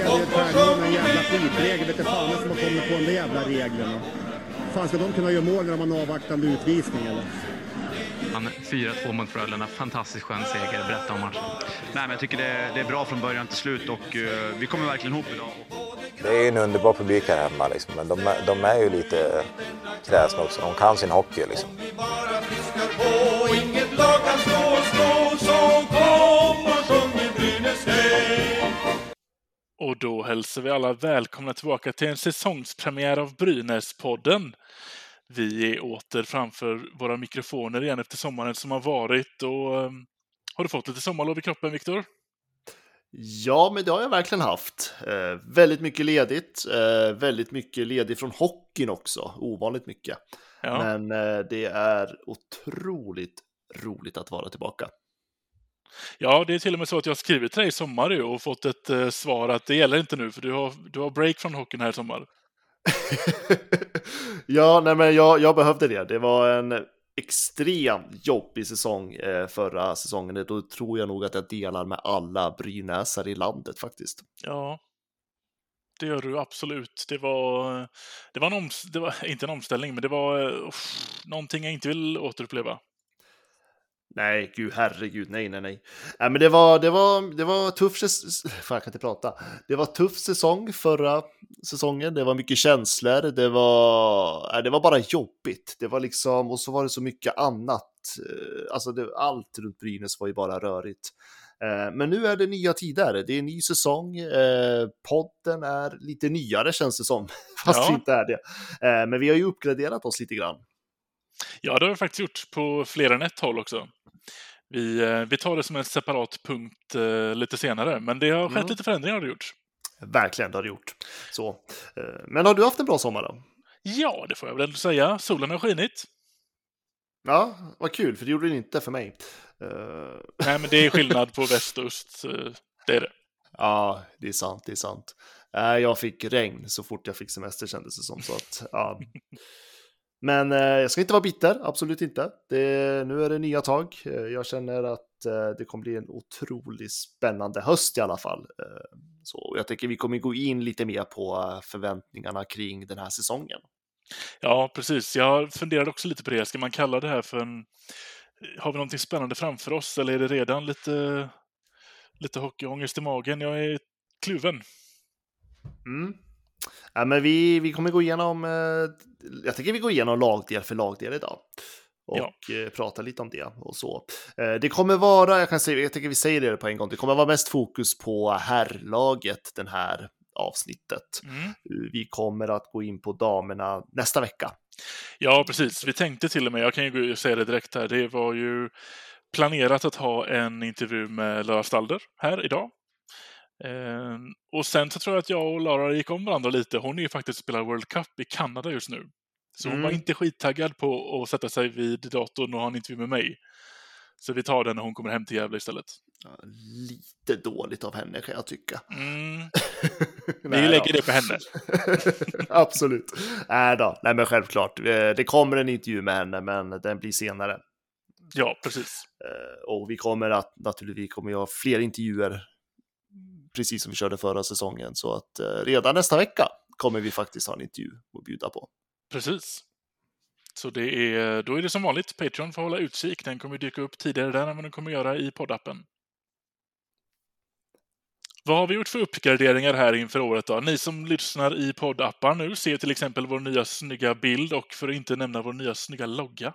upplevde ett träning med en jävla skitregel. Vet du fan som har kommit på de där jävla reglerna. Fan ska de kunna göra mål när de har en avvaktande utvisning eller? Han 4-2 mot Frölunda. Fantastiskt skön seger. Berätta om matchen. Nej, men jag tycker det, det är bra från början till slut och eh, vi kommer verkligen ihop idag. Det är en underbar publik här hemma, liksom. men de, är- de är ju lite kräsna också. De kan sin hockey. Liksom. Då hälsar vi alla välkomna tillbaka till en säsongspremiär av Brynäs-podden. Vi är åter framför våra mikrofoner igen efter sommaren som har varit. Och, ehm, har du fått lite sommarlov i kroppen, Viktor? Ja, men det har jag verkligen haft. Eh, väldigt mycket ledigt. Eh, väldigt mycket ledigt från hockeyn också. Ovanligt mycket. Ja. Men eh, det är otroligt roligt att vara tillbaka. Ja, det är till och med så att jag skrivit till dig i sommar och fått ett eh, svar att det gäller inte nu för du har, du har break från hockeyn här i sommar. ja, nej, men jag, jag behövde det. Det var en extremt jobbig säsong eh, förra säsongen. Då tror jag nog att jag delar med alla brynäsare i landet faktiskt. Ja, det gör du absolut. Det var, det var, en det var inte en omställning, men det var uff, någonting jag inte vill återuppleva. Nej, gud, herregud, nej, nej, nej. Nej, men det var, det var, det var tuff säsong, fan jag kan inte prata. Det var tuff säsong förra säsongen, det var mycket känslor, det var, det var bara jobbigt. Det var liksom, och så var det så mycket annat. Eh, Alltså, det, allt runt Brynäs var ju bara rörigt. Eh, Men nu är det nya tider, det är en ny säsong, eh, podden är lite nyare känns det som, fast Ja. det inte är det. Men vi har ju uppgraderat oss lite grann. Ja, det har vi faktiskt gjort på fler än ett håll också. Vi, eh, vi tar det som en separat punkt eh, lite senare, men det har skett Mm. lite förändringar har det gjort. Verkligen, det har det gjort. Så. eh, Men har du haft en bra sommar då? Ja, det får jag väl ändå säga. Solen har skinit. Ja, vad kul, för det gjorde den inte för mig. Nej, men det är skillnad på väst och öst. Det är det. ja, det är sant, det är sant. Jag fick regn så fort jag fick semester kändes det som. Så att, ja. Men eh, jag ska inte vara bitter, absolut inte. Det, nu är det nya tag. Eh, jag känner att eh, det kommer bli en otroligt spännande höst i alla fall. Eh, så jag tänker vi kommer gå in lite mer på eh, förväntningarna kring den här säsongen. Ja, precis. Jag funderade också lite på det. Ska man kalla det här för en... Har vi någonting spännande framför oss eller är det redan lite, lite hockeyångest i magen? Jag är kluven. Mm. Ja, men vi, vi kommer gå igenom, eh, jag tänker vi går igenom lagdel för lagdel idag. Och Ja. eh, prata lite om det och så. Eh, det kommer vara, jag kan säga, jag tänker vi säger det på en gång, det kommer vara mest fokus på herrlaget den här avsnittet. Mm. Vi kommer att gå in på damerna nästa vecka. Ja, precis. Vi tänkte till och med, jag kan ju säga det direkt här, det var ju planerat att ha en intervju med Lara Stalder här idag. Eh, och sen så tror jag att jag och Lara gick om varandra lite. Hon är ju faktiskt spelar World Cup i Kanada just nu. Så hon Mm. var inte skittaggad på att sätta sig vid datorn och ha en intervju med mig. Så vi tar den när hon kommer hem till Gävle istället. Ja, Lite dåligt av henne kan jag tycka. Mm. Vi lägger det på henne. Absolut. Nej då, nej men självklart. Eh, Det kommer en intervju med henne, men den blir senare. Ja, precis. Eh, Och vi kommer att naturligtvis kommer jag fler intervjuer, precis som vi körde förra säsongen. Så att eh, redan nästa vecka kommer vi faktiskt ha en intervju att bjuda på. Precis. Så det är, då är det som vanligt, Patreon får hålla utkik. Den kommer dyka upp tidigare där än vad den kommer göra i poddappen. Vad har vi gjort för uppgraderingar här inför året då? Ni som lyssnar i poddappar nu ser till exempel vår nya snygga bild och för att inte nämna vår nya snygga logga.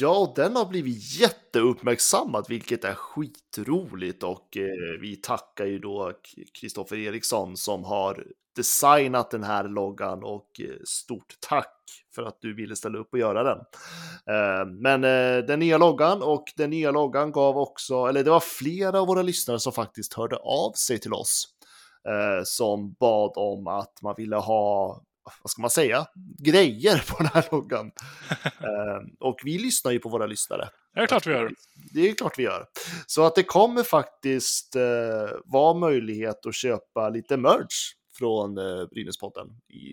Ja, den har blivit jätteuppmärksammad, vilket är skitroligt. Och eh, vi tackar ju då Kristoffer Eriksson som har designat den här loggan och eh, stort tack för att du ville ställa upp och göra den. Eh, men eh, den nya loggan och den nya loggan gav också, eller det var flera av våra lyssnare som faktiskt hörde av sig till oss eh, som bad om att man ville ha vad ska man säga, grejer på den här loggan. Eh, och vi lyssnar ju på våra lyssnare. Det är klart vi gör. Det är klart vi gör. Så att det kommer faktiskt eh, vara möjlighet att köpa lite merch från eh, Brynäspodden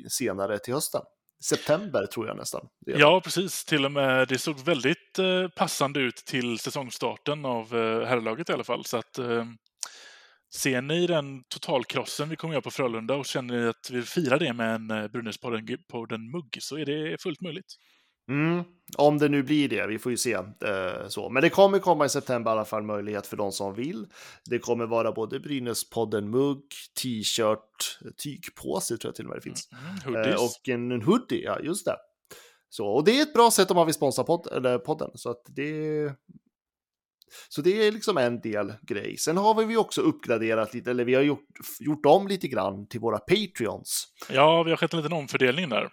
senare till hösten. September tror jag nästan. Ja, precis. Till och med det såg väldigt eh, passande ut till säsongstarten av herrlaget i alla fall. Så att eh, Ser ni den totalkrossen vi kommer göra på Frölunda och känner ni att vi firar det med en eh, Brynäspodden-mugg så är det fullt möjligt. Mm, om det nu blir det, vi får ju se. Eh, så. Men det kommer komma i september i alla fall möjlighet för de som vill. Det kommer vara både Brynäspodden-mugg, t-shirt, tygpåse tror jag till och med det finns. Mm, eh, hoodies. och en, en hoodie, ja just det. Så, och det är ett bra sätt om man vill sponsra eller podden. Så att det, så det är liksom en del grej. Sen har vi också uppgraderat lite, eller vi har gjort, gjort om lite grann till våra Patreons. Ja, vi har skett en liten omfördelning där.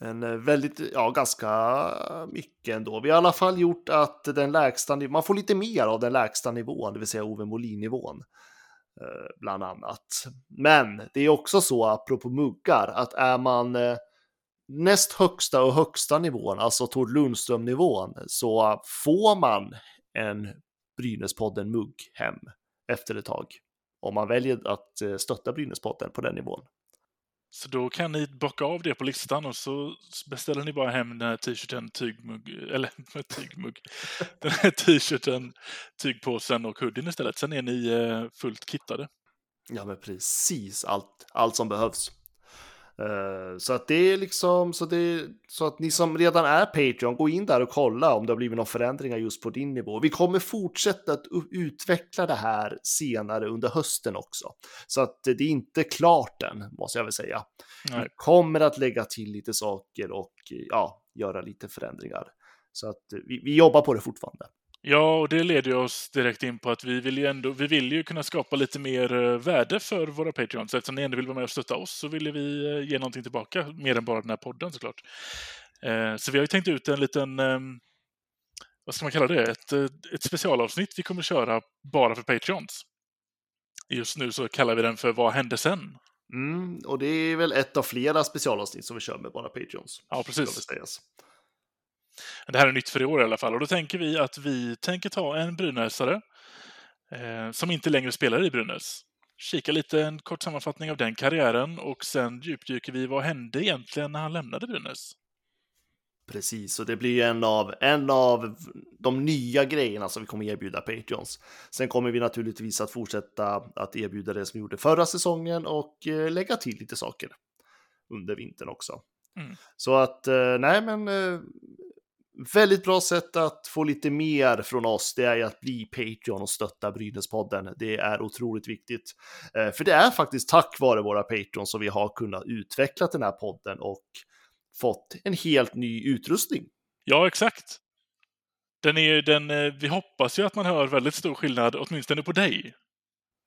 En eh, väldigt, ja, ganska mycket ändå. Vi har i alla fall gjort att den lägsta, man får lite mer av den lägsta nivån, det vill säga Ove Molin-nivån. eh, Bland annat. Men det är också så, apropå muggar, att är man eh, näst högsta och högsta nivån, alltså Tord Lundström-nivån, så får man en Brynäspodden-mugg hem efter ett tag. Om man väljer att eh, stötta Brynäspodden på den nivån. Så då kan ni bocka av det på listan och så beställer ni bara hem den här t-shirten, tygmugg, eller tygmugg, den här t-shirten, tygpåsen och hoodien istället. Sen är ni eh, fullt kittade. Ja, men precis allt, allt som behövs. Eh, så att det är liksom så, det, så att ni som redan är Patreon, gå in där och kolla om det har blivit några förändringar just på din nivå. Vi kommer fortsätta att utveckla det här senare under hösten också. Så att det är inte klart än, måste jag väl säga. Nej. Vi kommer att lägga till lite saker och ja, göra lite förändringar. Så att vi, vi jobbar på det fortfarande. Ja, och det leder oss direkt in på att vi vill ju ändå, vi vill ju kunna skapa lite mer eh, värde för våra Patreons. Eftersom ni ändå vill vara med och stötta oss så ville vi eh, ge någonting tillbaka, mer än bara den här podden såklart. Eh, Så vi har ju tänkt ut en liten, eh, vad ska man kalla det, ett, ett specialavsnitt vi kommer köra bara för Patreons. Just nu så kallar vi den för Vad hände sen? Mm, och det är väl ett av flera specialavsnitt som vi kör med bara Patreons. Ja, precis. Det här är nytt för i år i alla fall. Och då tänker vi att vi tänker ta en brynäsare eh, som inte längre spelar i Brynäs. Kika lite en kort sammanfattning av den karriären och sen djupdyker vi vad hände egentligen när han lämnade Brynäs. Precis, och det blir en av, en av de nya grejerna som vi kommer erbjuda Patreons. Sen kommer vi naturligtvis att fortsätta att erbjuda det som vi gjorde förra säsongen och eh, lägga till lite saker under vintern också. Mm. Så att, eh, nej men, eh, väldigt bra sätt att få lite mer från oss, det är ju att bli Patreon och stötta Brynäspodden. Det är otroligt viktigt. Eh, för det är faktiskt tack vare våra Patreons som vi har kunnat utveckla den här podden och fått en helt ny utrustning. Ja, exakt. Den är, den, eh, vi hoppas ju att man hör väldigt stor skillnad, åtminstone på dig.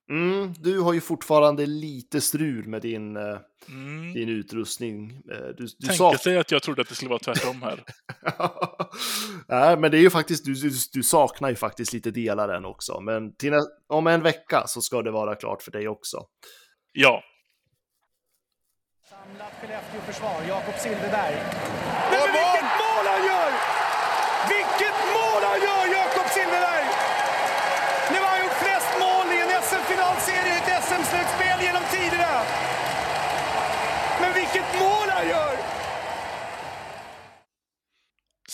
Mm, du har ju fortfarande lite strul med din, eh, Mm. din utrustning. Eh, Du, du Tänka sak- sig att jag trodde att det skulle vara tvärtom här. Nej, men det är ju faktiskt, du, du, du saknar ju faktiskt lite delar än också. Men till, om en vecka så ska det vara klart för dig också. Ja, Samlat Skellefteå-försvar, Jakob Silfverberg. Mål han gör! Vilket mål han gör, Jakob Silfverberg! Nu har han gjort flest mål i en SM-finalserie i ett SM-slutspel genom tiderna. Men vilket mål han gör!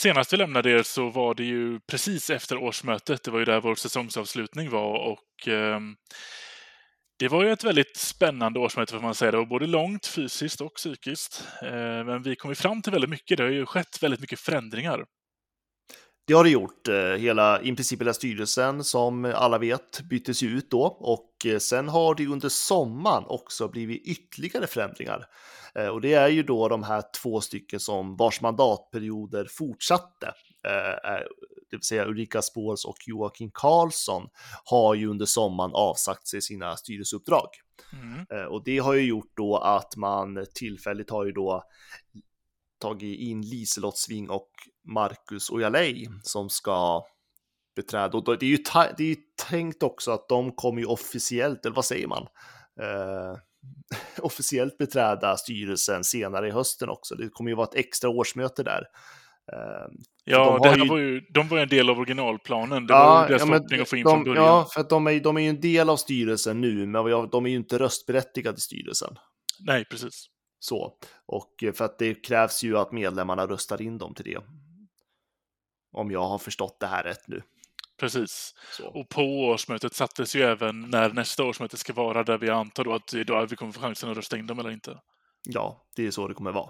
Senast vi lämnade er så var det ju precis efter årsmötet. Det var ju där vår säsongsavslutning var och eh, det var ju ett väldigt spännande årsmöte får man säga. Det var både långt fysiskt och psykiskt. Eh, men vi kom ju fram till väldigt mycket. Det har ju skett väldigt mycket förändringar. Det har det gjort. Eh, hela, i princip hela styrelsen som alla vet byttes ju ut då och eh, sen har det under sommaren också blivit ytterligare förändringar. Eh, Och det är ju då de här två stycken som vars mandatperioder fortsatte. Eh, Det vill säga Ulrika Spårs och Joakim Karlsson har ju under sommaren avsagt sig sina styrelseuppdrag. Mm. Eh, Och det har ju gjort då att man tillfälligt har ju då tagit in Liselott Sving och Marcus Ojalej som ska beträda. Och det är ju, det är ju tänkt också att de kommer ju officiellt, eller vad säger man? Eh, officiellt beträda styrelsen senare i hösten också. Det kommer ju vara ett extra årsmöte där. Eh, Ja, de det ju- var ju, de var ju en del av originalplanen. Det var ju deras men förhoppning att få in från de, början. ja, för att de är, de är ju en del av styrelsen nu, men de är ju inte röstberättigade i styrelsen. Nej, precis. Så, och för att det krävs ju att medlemmarna röstar in dem till det. Om jag har förstått det här rätt nu. Precis. Så. Och på årsmötet sattes ju även när nästa årsmöte ska vara, där vi antar då att det är då vi kommer få chansen att rösta in dem eller inte. Ja, det är så det kommer vara.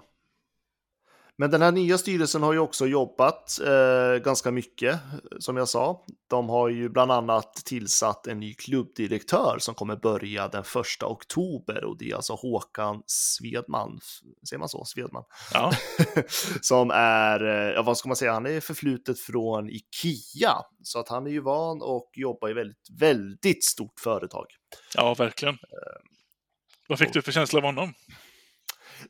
Men den här nya styrelsen har ju också jobbat eh, ganska mycket, som jag sa. De har ju bland annat tillsatt en ny klubbdirektör som kommer börja den första oktober och det är alltså Håkan Svedman, säger man så? Svedman? Ja, som är, eh, ja vad ska man säga, han är förflutet från Ikea. Så att han är ju van och jobbar i väldigt, väldigt stort företag. ja verkligen. Vad fick du för känsla av honom?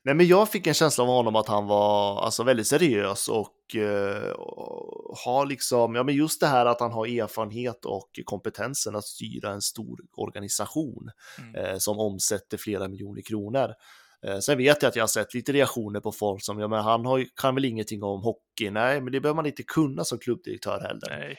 Nej, men jag fick en känsla av honom att han var alltså, väldigt seriös och, eh, och har liksom, ja men just det här att han har erfarenhet och kompetensen att styra en stor organisation Mm. eh, som omsätter flera miljoner kronor. Eh, sen vet jag att jag har sett lite reaktioner på folk som, ja men han har, kan väl ingenting om hockey, nej men det behöver man inte kunna som klubbdirektör heller. Nej.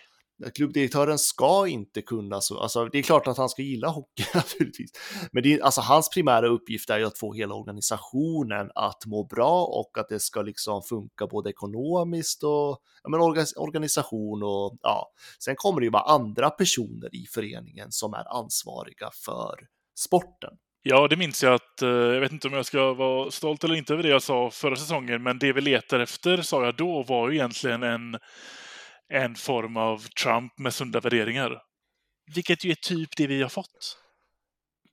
Klubbdirektören ska inte kunna så, alltså det är klart att han ska gilla hockey naturligtvis. Men det är, alltså hans primära uppgift är ju att få hela organisationen att må bra och att det ska liksom funka både ekonomiskt och ja, men organisation och ja. Sen kommer det ju vara andra personer i föreningen som är ansvariga för sporten. Ja, det minns jag att, eh, jag vet inte om jag ska vara stolt eller inte över det jag sa förra säsongen, men det vi letar efter, sa jag då, var ju egentligen en, en form av Trump med sunda värderingar. Vilket ju är typ det vi har fått.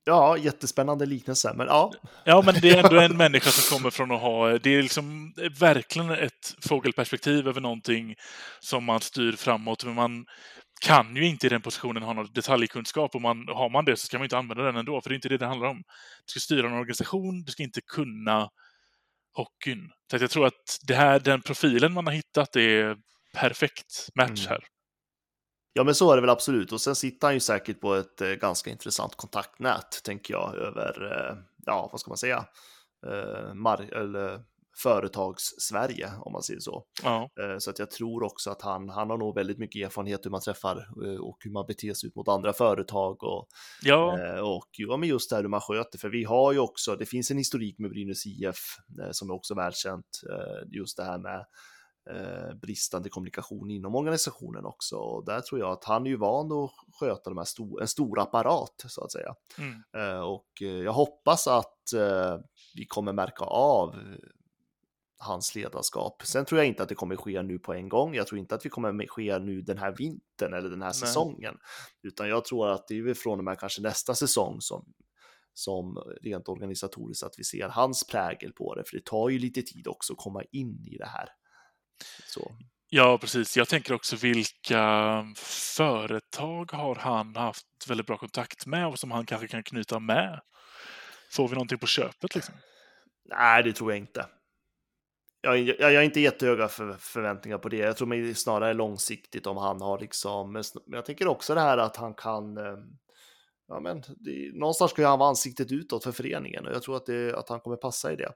Ja, jättespännande liknelse, men ja, Ja, men det är ändå en människa som kommer från att ha, det är liksom verkligen ett fågelperspektiv över någonting som man styr framåt, men man kan ju inte i den positionen ha någon detaljkunskap och man, har man det så ska man inte använda den ändå, för det är inte det det handlar om. Du ska styra en organisation, du ska inte kunna hockeyn. Så jag tror att det här, den profilen man har hittat är perfekt match Mm. här. Ja, men så är det väl absolut. Och sen sitter han ju säkert på ett eh, ganska intressant kontaktnät, tänker jag, över, eh, ja, vad ska man säga, eh, mar- eller företags-Sverige, om man säger så. Ja, Eh, så att jag tror också att han, han har nog väldigt mycket erfarenhet hur man träffar och hur man beter sig ut mot andra företag och, ja, och ja, men just det här hur man sköter. För vi har ju också, det finns en historik med Brynäs IF som är också välkänt, just det här med eh, bristande kommunikation inom organisationen också. Och där tror jag att han är ju van att sköta de här sto- en stor apparat så att säga. mm. Eh, och eh, jag hoppas att eh, vi kommer märka av eh, hans ledarskap. Sen tror jag inte att det kommer ske nu på en gång. Jag tror inte att vi kommer ske nu den här vintern eller den här säsongen, utan jag tror att det är från och med kanske nästa säsong som som rent organisatoriskt att vi ser hans prägel på det, för det tar ju lite tid också att komma in i det här. Så. Ja, precis. Jag tänker också vilka företag har han haft väldigt bra kontakt med och som han kanske kan knyta med? Får vi någonting på köpet liksom? Nej, det tror jag inte. Jag, jag, jag har inte jättehöga för, förväntningar på det. Jag tror mig snarare långsiktigt om han har liksom, men jag tänker också det här att han kan, eh, ja men det, någonstans ska ju han vara ansiktet utåt för föreningen och jag tror att, det, att han kommer passa i det.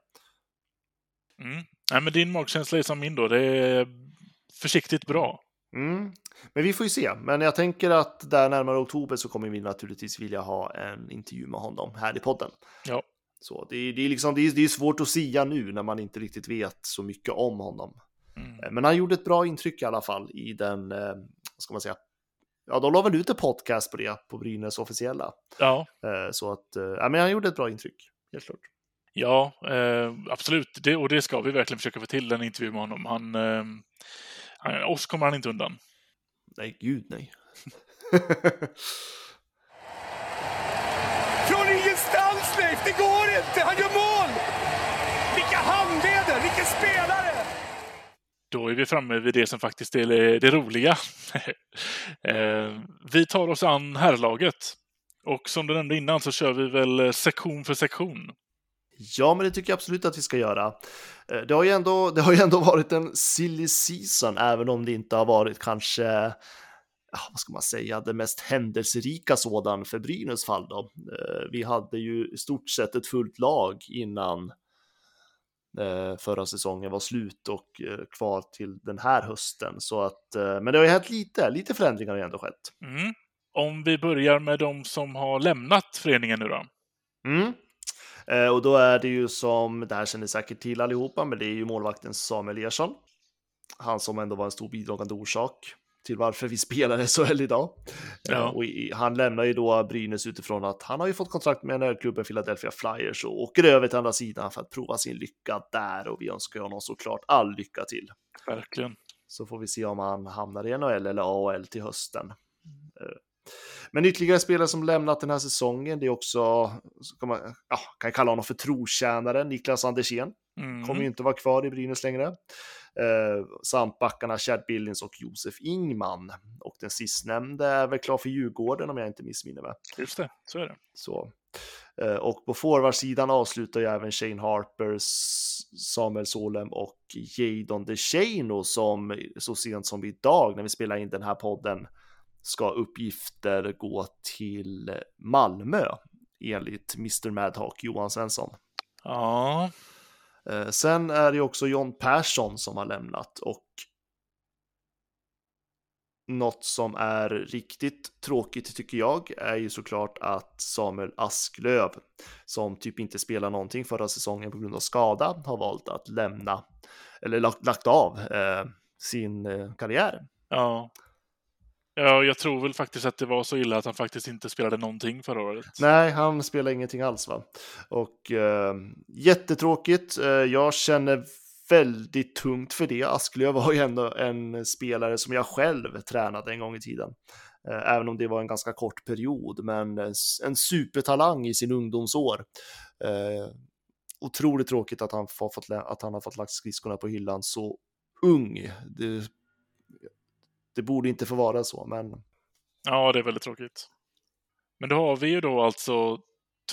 Mm. Nej, men din magkänsla är som min då. Det är försiktigt bra. Mm. Men vi får ju se. Men jag tänker att där närmare oktober så kommer vi naturligtvis vilja ha en intervju med honom här i podden. Ja. Så det, är- det, är liksom, det, är, det är svårt att sia nu när man inte riktigt vet så mycket om honom. Mm. Eh, Men han gjorde ett bra intryck i alla fall i den, eh, vad ska man säga, ja de la väl ut en podcast på det, på Brynäs officiella. Ja, Eh, Så att, ja men han gjorde ett bra intryck, helt klart. Ja eh, absolut. Det, och det ska vi verkligen försöka få till en intervju med honom. Han, eh, han, oss kommer han inte undan. Nej, gud nej. Från ingenstans, Leif! Det går inte! Han gör mål! Vilka handleder! Vilken spelare! Då är vi framme vid det som faktiskt är det, det roliga. eh, vi tar oss an herrlaget. Och som du nämnde innan så kör vi väl sektion för sektion. Ja, men det tycker jag absolut att vi ska göra. Eh, Det har ju ändå, det har ju ändå varit en silly season, även om det inte har varit kanske, vad ska man säga, det mest händelserika sådan för Brynäs fall då. Eh, Vi hade ju i stort sett ett fullt lag innan eh, förra säsongen var slut och kvar till den här hösten. Så att, men det har ju hänt lite, lite förändringar har ju ändå skett. Mm. Om vi börjar med de som har lämnat föreningen nu då. Mm. Eh, och då är det ju som, det här känner säkert till allihopa, men det är ju målvakten Samuel Ersson. Han som ändå var en stor bidragande orsak till varför vi spelar SHL idag. Ja. Eh, Och i, han lämnar ju då Brynäs utifrån att han har ju fått kontrakt med NHL-klubben Philadelphia Flyers och åker över till andra sidan för att prova sin lycka där och vi önskar honom såklart all lycka till. Verkligen. Så får vi se om han hamnar i NHL eller AHL till hösten. Men ytterligare spelare som lämnat den här säsongen, det är också, så kan man ja, kan kalla honom för trotjänaren, Niklas Andersén. Mm. Kommer ju inte vara kvar i Brynäs längre. Eh, samt backarna Chad Billings och Josef Ingman. Och den sistnämnde är väl klar för Djurgården om jag inte missminner mig. Just det, så är det. Så. Eh, och på forwardsidan avslutar ju även Shane Harper, Samuel Solem och Jadon DeShano som så sent som idag när vi spelar in den här podden ska uppgifter gå till Malmö enligt Mr Madhawk Johan Svensson. Ja, Eh, sen är det också John Persson som har lämnat och något som är riktigt tråkigt tycker jag är ju såklart att Samuel Asklöv som typ inte spelar någonting förra säsongen på grund av skada har valt att lämna eller lagt, lagt av eh, sin eh, karriär. ja. Ja, jag tror väl faktiskt att det var så illa att han faktiskt inte spelade någonting förra året. Nej, han spelade ingenting alls va. Och eh, jättetråkigt. Eh, jag känner väldigt tungt för det. Asklöv var ju ändå en spelare som jag själv tränade en gång i tiden. Eh, även om det var en ganska kort period, men en, supertalang i sin ungdomsår. Eh, otroligt tråkigt att han, fått, att han har fått lagt skridskorna på hyllan så ung. Det, det borde inte få vara så, men Ja, det är väldigt tråkigt. Men då har vi ju då alltså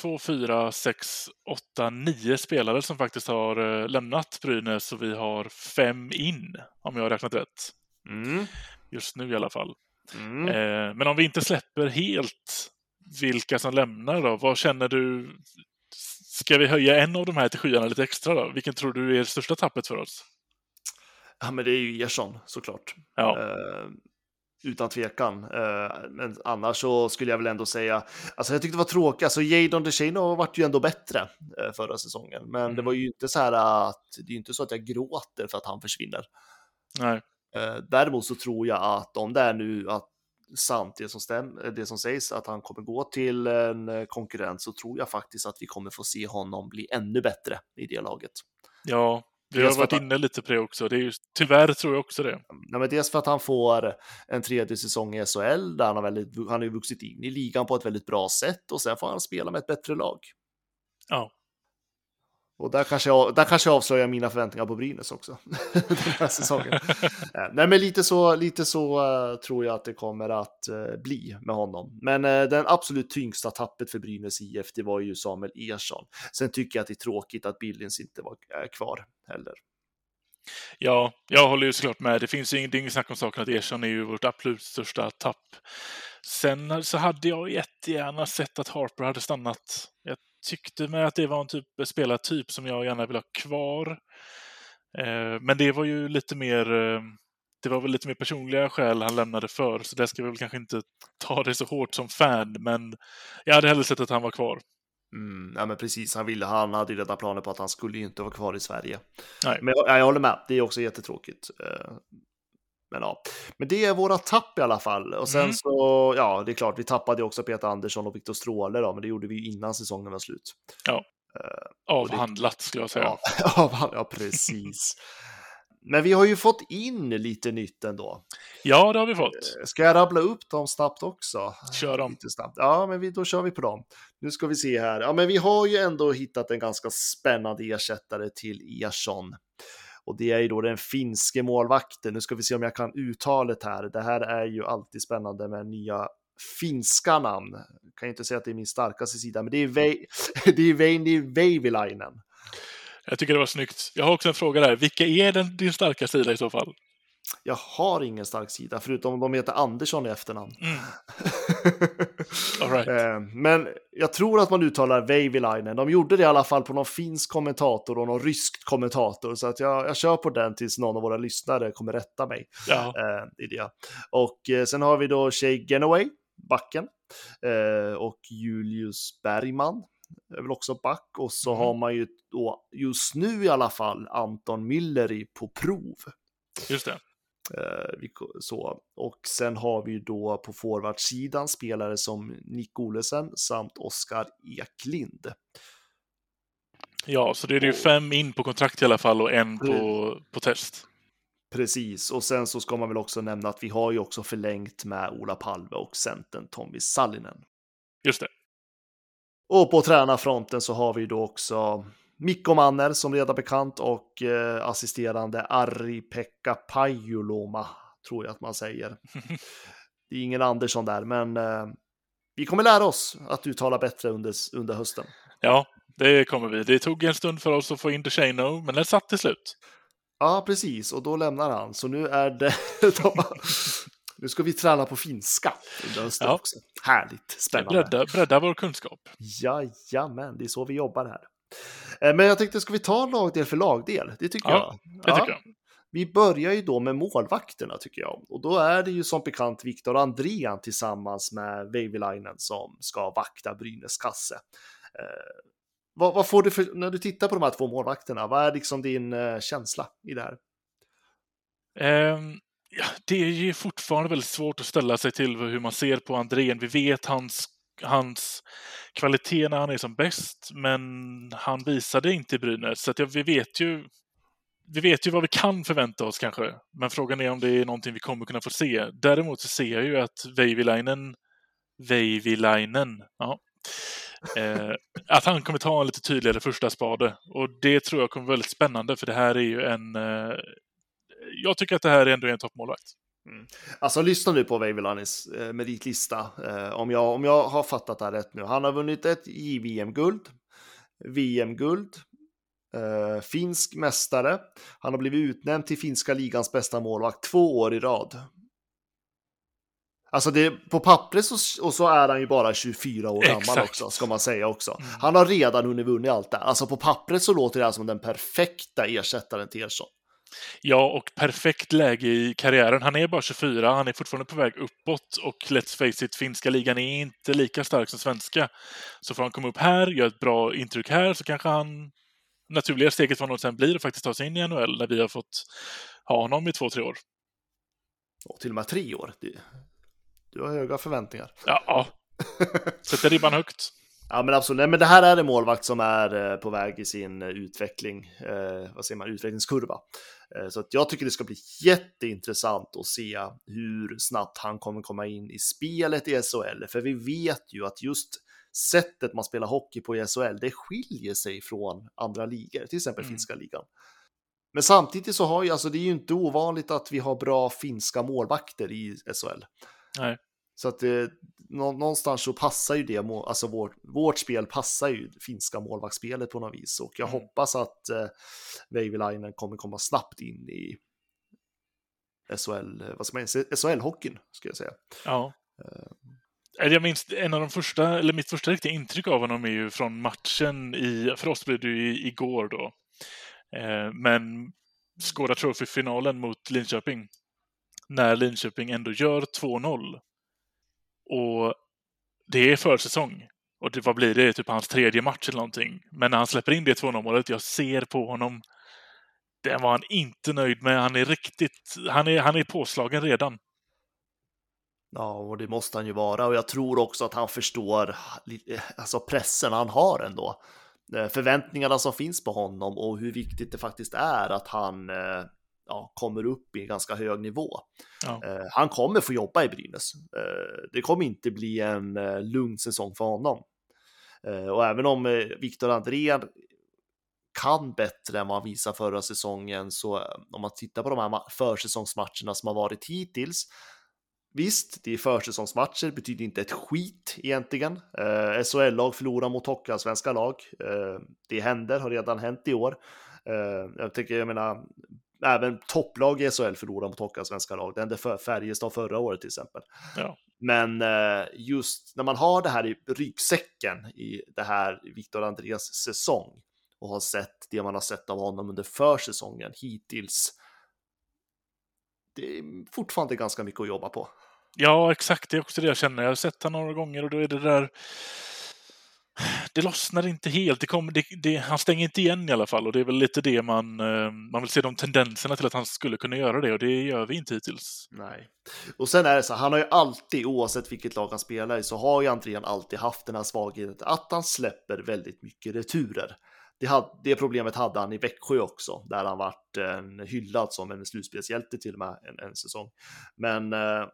två, fyra, sex, åtta, nio spelare som faktiskt har eh, lämnat Brynäs och vi har fem in, om jag har räknat rätt. mm, Just nu i alla fall. mm. Eh, men om vi inte släpper helt vilka som lämnar då, vad känner du? Ska vi höja en av de här till skyarna lite extra då? Vilken tror du är det största tappet för oss? Ja, men det är ju Ersson såklart. Ja, Eh, utan tvekan. Eh, men annars så skulle jag väl ändå säga, alltså jag tyckte det var tråkigt, alltså Jadon DeShano vart ju ändå bättre eh, förra säsongen, men det Mm. var ju inte så här att, det är ju inte så att jag gråter för att han försvinner. nej. Eh, däremot så tror jag att om det är nu att sant det som, stäm, det som sägs att han kommer gå till en eh, konkurrent så tror jag faktiskt att vi kommer få se honom bli ännu bättre i det laget. Ja, vi har varit inne lite på det också. Det är ju, tyvärr tror jag också det. Nej, men dels för att han får en tredje säsong i SHL där han har, väldigt, han har ju vuxit in i ligan på ett väldigt bra sätt och sen får han spela med ett bättre lag. Ja. Och där kanske jag, där kanske jag avslöjar mina förväntningar på Brynäs också. den här säsongen. Eh, Nej, men lite så, lite så eh, tror jag att det kommer att eh, bli med honom. Men den absolut tyngsta tappet för Brynäs IF, det var ju Samuel Ersson. Sen tycker jag att det är tråkigt att Billings inte var kvar heller. Ja, jag håller ju såklart med. Det finns ju ing- det är inget snack om saken att Ersson är ju vårt absolut största tapp. Sen så hade jag jättegärna sett att Harper hade stannat. Jag tyckte med att det var en typ spelartyp som jag gärna vill ha kvar. Eh, Men det var ju lite mer eh, det var väl lite mer personliga skäl han lämnade för, så det ska vi väl kanske inte ta det så hårt som fan, men jag hade hellre sett att han var kvar. Mm, ja, men precis, han, ville, han hade ju redan planer på att han skulle ju inte vara kvar i Sverige. Nej. Men jag, jag håller med, det är också jättetråkigt. Eh, Men ja, men det är våra tapp i alla fall. Och sen Mm. så, ja, det är klart, vi tappade också Peter Andersson och Viktor Stråle då, men det gjorde vi ju innan säsongen var slut. Avhandlat, skulle jag säga. Ja, ja, ja precis. Men vi har ju fått in lite nytt ändå. Ja, det har vi fått. Ska jag rabbla upp dem snabbt också? Kör dem. Lite snabbt. Ja, men vi, då kör vi på dem. Nu ska vi se här. Ja, men vi har ju ändå hittat en ganska spännande ersättare till Ersson. Och det är ju då den finske målvakten. Nu ska vi se om jag kan uttalet här. Det här är ju alltid spännande med nya finska namn. Jag kan ju inte säga att det är min starkaste sida, men det är, Vei, det är Veini Veivilainen. Jag tycker det var snyggt. Jag har också en fråga där. Vilka är den, din starka sida i så fall? Jag har ingen stark sida, förutom om de heter Andersson i efternamn. Mm. Right. Eh, Men jag tror att man uttalar Veivilainen. De gjorde det i alla fall på någon finsk kommentator och någon rysk kommentator. Så att jag, jag kör på den tills någon av våra lyssnare kommer rätta mig. Ja. Eh, i det. Och eh, sen har vi då Shay Genoway, backen. Och Julius Bergman är väl också back. Och så Mm. har man ju då just nu i alla fall Anton Mülleri på prov. Just det. Eh, så. Och sen har vi då på forwardsidan spelare som Nick Olesen samt Oskar Eklind. Ja, så det är ju fem in på kontrakt i alla fall och en på, på test. Precis, och sen så ska man väl också nämna att vi har ju också förlängt med Ola Palve och centern Tommy Sallinen. Just det. Och på tränarfronten så har vi då också Mikko Manner som redan bekant och eh, assisterande Ari-Pekka Pajuloma, tror jag att man säger. Det är ingen Andersson där, men eh, vi kommer lära oss att uttala bättre under, under hösten. Ja, det kommer vi. Det tog en stund för oss att få in DeShano, men den satt till slut. Ja, precis, och då lämnar han. Så nu är det... nu ska vi träna på finska under hösten Ja. också. Härligt, spännande. Bredda, bredda vår kunskap. Jajamän, det är så vi jobbar här. Eh, Men jag tänkte, ska vi ta lagdel för lagdel? Det tycker Ja, jag. Det tycker jag. Vi börjar ju då med målvakterna tycker jag. Och då är det ju som bekant Viktor Andrén tillsammans med Veivilainen som ska vakta Brynäs kasse. Eh, vad, vad får du för, när du tittar på de här två målvakterna, vad är liksom din eh, känsla i det här? Ja, det är ju fortfarande väldigt svårt att ställa sig till hur man ser på Andrén. Vi vet hans, hans kvalitet när han är som bäst, men han visade inte i Brynäs. Så att ja, vi vet ju vi vet ju vad vi kan förvänta oss kanske, men frågan är om det är någonting vi kommer kunna få se. Däremot så ser jag ju att Veivilainen, Veivilainen, ja, eh, att han kommer ta en lite tydligare första spade. Och det tror jag kommer vara väldigt spännande, för det här är ju en... Eh, jag tycker att det här är ändå en toppmålvakt. Alltså lyssna nu på Veivilainens eh, meritlista. Eh, om, jag, om jag har fattat det här rätt nu. Han har vunnit ett JVM-guld, VM-guld, eh, finsk mästare. Han har blivit utnämnd till finska ligans bästa målvakt två år i rad. Alltså det, på pappret så, och så är han ju bara 24 år gammal Exakt. också, ska man säga också. Han har redan hunnit vunnit allt det. Alltså på pappret så låter det här som den perfekta ersättaren till Ersson. Ja, och perfekt läge i karriären. Han är bara 24, han är fortfarande på väg uppåt och let's face it, finska ligan är inte lika stark som svenska. Så får han komma upp här, göra ett bra intryck här, så kanske han... Naturliga steget för honom sen blir att faktiskt ta sig in i NHL när vi har fått ha honom i två, tre år. Och till och med tre år. Du har höga förväntningar. Ja, ja. sätter ribban högt. Ja men absolut, Nej, men det här är en målvakt som är eh, på väg i sin eh, utveckling, eh, vad säger man, utvecklingskurva. Eh, så att jag tycker det ska bli jätteintressant att se hur snabbt han kommer komma in i spelet i SHL. För vi vet ju att just sättet man spelar hockey på i SHL, det skiljer sig från andra ligor, till exempel Mm. finska ligan. Men samtidigt så har ju, alltså det är ju inte ovanligt att vi har bra finska målvakter i SHL. Nej. Så att det, nå, någonstans så passar ju det, alltså vårt, vårt spel passar ju finska målvaktsspelet på något vis. Och jag Mm. hoppas att eh, Veivilainen kommer komma snabbt in i SHL, eh, vad ska man SHL-hockeyn, ska jag säga. Ja. Eh, Jag minns en av de första, eller mitt första riktiga intryck av honom är ju från matchen i, för oss blev det ju igår då. Eh, Men Skåda Trophy-finalen mot Linköping. När Linköping ändå gör 2-0. Och det är försäsong. Och det, vad blir det? Typ hans tredje match eller någonting. Men när han släpper in det 2-0-målet, jag ser på honom. Den var han inte nöjd med. Han är riktigt, han är, han är påslagen redan. Ja, och det måste han ju vara. Och jag tror också att han förstår alltså pressen han har ändå. Eh, förväntningarna som finns på honom och hur viktigt det faktiskt är att han eh, ja, kommer upp i en ganska hög nivå. Ja. Eh, Han kommer få jobba i Brynäs. Eh, Det kommer inte bli en eh, lugn säsong för honom. Eh, Och även om eh, Viktor Andrén kan bättre än vad han visade förra säsongen så eh, om man tittar på de här ma- försäsongsmatcherna som har varit hittills Visst, det är försäsongsmatcher, betyder inte ett skit egentligen. Eh, SHL-lag förlorar mot hockeyallsvenska lag. Eh, det händer, har redan hänt i år. Eh, jag tycker, jag menar, även topplag i SHL förlorar mot hockeyallsvenska lag. Det hände för Färjestad förra året till exempel. Ja. Men eh, just när man har det här i ryggsäcken i det här Viktor Andreas säsong och har sett det man har sett av honom under försäsongen hittills. Det är fortfarande ganska mycket att jobba på. Ja, exakt. Det är också det jag känner. Jag har sett honom några gånger och då är det där det lossnar inte helt. Det kom, det, det, han stänger inte igen i alla fall och det är väl lite det man, eh, man vill se de tendenserna till att han skulle kunna göra det och det gör vi inte hittills. Nej. Och sen är det så, han har ju alltid, oavsett vilket lag han spelar i, så har ju Andrén alltid haft den här svagheten att han släpper väldigt mycket returer. Det, hade, det problemet hade han i Växjö också, där han vart en hyllad som en slutspelshjälte till och med en, en säsong. Men äh,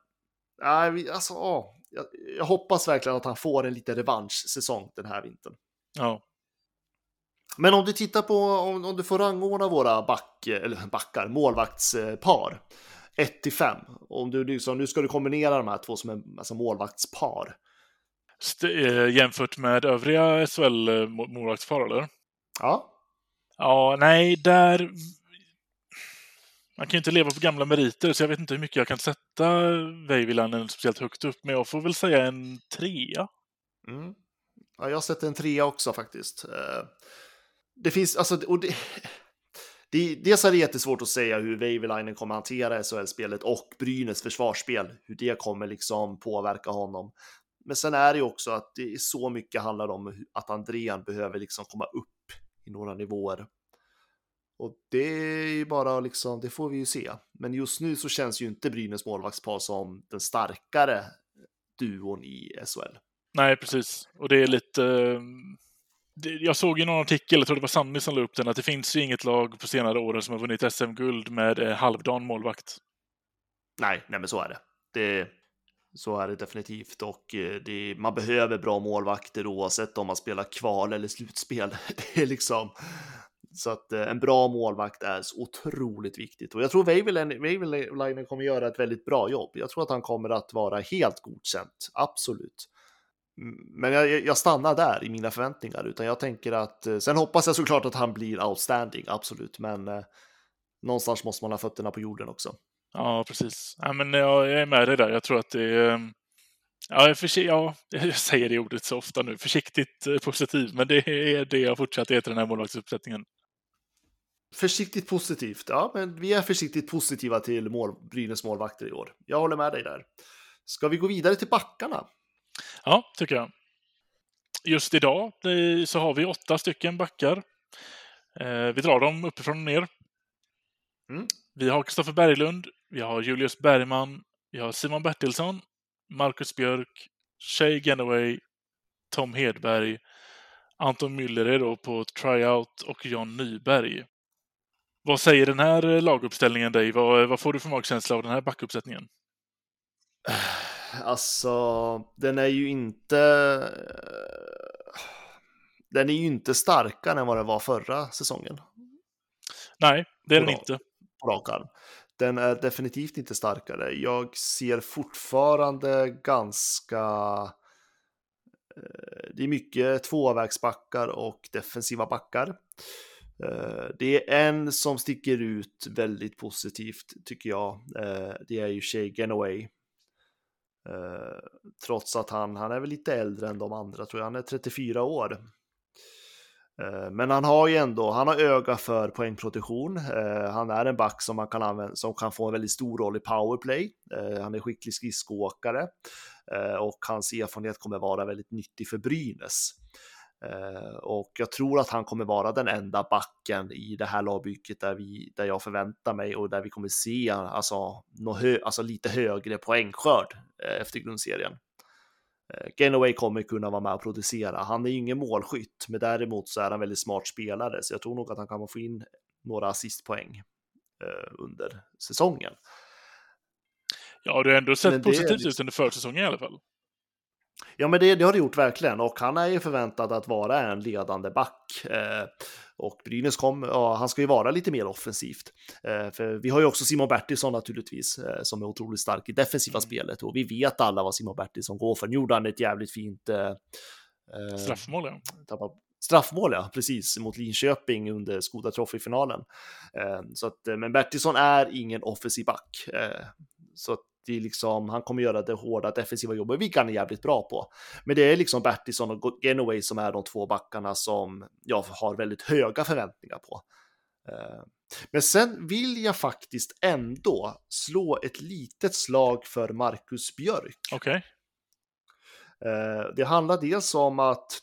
alltså, åh, jag, jag, hoppas verkligen att han får en liten revanschsäsong den här vintern. Ja. Men om du tittar på, om, om du får rangordna våra back, eller backar, målvaktspar, 1 till 5. Om du liksom, nu ska du kombinera de här två som en alltså målvaktspar. St eh, jämfört med övriga SHL-målvaktspar, eller? Ja. Ja, nej, där... Man kan ju inte leva på gamla meriter, så jag vet inte hur mycket jag kan sätta Veivilainen speciellt högt upp, men jag får väl säga en trea. Mm. Ja, jag sätter en trea också faktiskt. Eh, det finns, alltså, och det, det, dels är det jättesvårt att säga hur Veivilainen kommer hantera SHL-spelet och Brynäs försvarsspel, hur det kommer liksom påverka honom. Men sen är det ju också att det är så mycket handlar om att Andrean behöver liksom komma upp i några nivåer. Och det är ju bara liksom, det får vi ju se. Men just nu så känns ju inte Brynäs målvaktspar som den starkare duon i SHL. Nej, precis. Och det är lite... Jag såg i någon artikel, jag tror det var Sanny som la upp den, att det finns ju inget lag på senare åren som har vunnit SM-guld med eh, halvdan målvakt. Nej, nej men så är det. det så är det definitivt och eh, det, man behöver bra målvakter oavsett om man spelar kval eller slutspel. Det är liksom så att eh, en bra målvakt är så otroligt viktigt och jag tror Väiväläinen kommer göra ett väldigt bra jobb. Jag tror att han kommer att vara helt godkänt, absolut. Men jag, jag stannar där i mina förväntningar, utan jag tänker att eh, sen hoppas jag såklart att han blir outstanding, absolut, men eh, någonstans måste man ha fötterna på jorden också. Ja, precis. Ja, men jag, jag är med dig där. Jag tror att det är... Ehm, ja, försi- ja, jag säger det ordet så ofta nu. Försiktigt eh, positiv, men det är det jag fortsatt heter den här målvaktsuppsättningen. Försiktigt positivt, ja, men vi är försiktigt positiva till mål, Brynäs målvakter i år. Jag håller med dig där. Ska vi gå vidare till backarna? Ja, tycker jag. Just idag så har vi åtta stycken backar. Eh, vi drar dem uppifrån och ner. Mm. Vi har Kristoffer Berglund, vi har Julius Bergman, vi har Simon Bertilsson, Marcus Björk, Shay Genoway, Tom Hedberg, Anton Müller är då på tryout och John Nyberg. Vad säger den här laguppställningen dig? Vad, vad får du för magkänsla av den här backuppsättningen? Alltså, den är ju inte... Den är ju inte starkare än vad den var förra säsongen. Nej, det är den inte. På rak arm. Den är definitivt inte starkare. Jag ser fortfarande ganska... Eh, det är mycket tvåvägsbackar och defensiva backar. Eh, det är en som sticker ut väldigt positivt tycker jag. Eh, det är ju Shay Genoway eh, trots att han, han är väl lite äldre än de andra, tror jag. Han är 34 år. Men han har ju ändå, han har öga för poängproduktion. Han är en back som man kan använda, som kan få en väldigt stor roll i powerplay. han är skicklig skridskoåkare och hans erfarenhet kommer vara väldigt nyttig för Brynäs. Eh, och jag tror att han kommer vara den enda backen i det här lagbygget där, vi, där jag förväntar mig och där vi kommer se alltså, hö, alltså lite högre poängskörd eh, efter grundserien. Eh, Genoway kommer kunna vara med och producera. Han är ju ingen målskytt, men däremot så är han väldigt smart spelare, så jag tror nog att han kan få in några assistpoäng under säsongen. Ja, du har ändå sett positivt ut under försäsongen i alla fall. Ja, men det, det, har det gjort verkligen och han är ju förväntad att vara en ledande back. Eh, och Brynäs kom, ja, han ska ju vara lite mer offensivt. Eh, för vi har ju också Simon Bertilsson naturligtvis, eh, som är otroligt stark i defensiva mm. spelet och vi vet alla vad Simon Bertilsson går för. Nu gjorde han ett jävligt fint eh, eh, straffmål. Ja. Straffmål, ja, precis, mot Linköping under Skoda Trophy-finalen. Eh, så att, men Bertilsson är ingen offensiv back. så att det är liksom, han kommer göra det hårda defensiva jobbet, vilket han är jävligt bra på. Men det är liksom Bertilsson och Genoway som är de två backarna som jag har väldigt höga förväntningar på. Eh, men sen vill jag faktiskt ändå slå ett litet slag för Marcus Björk. Okej. Okay. Eh, det handlar dels om att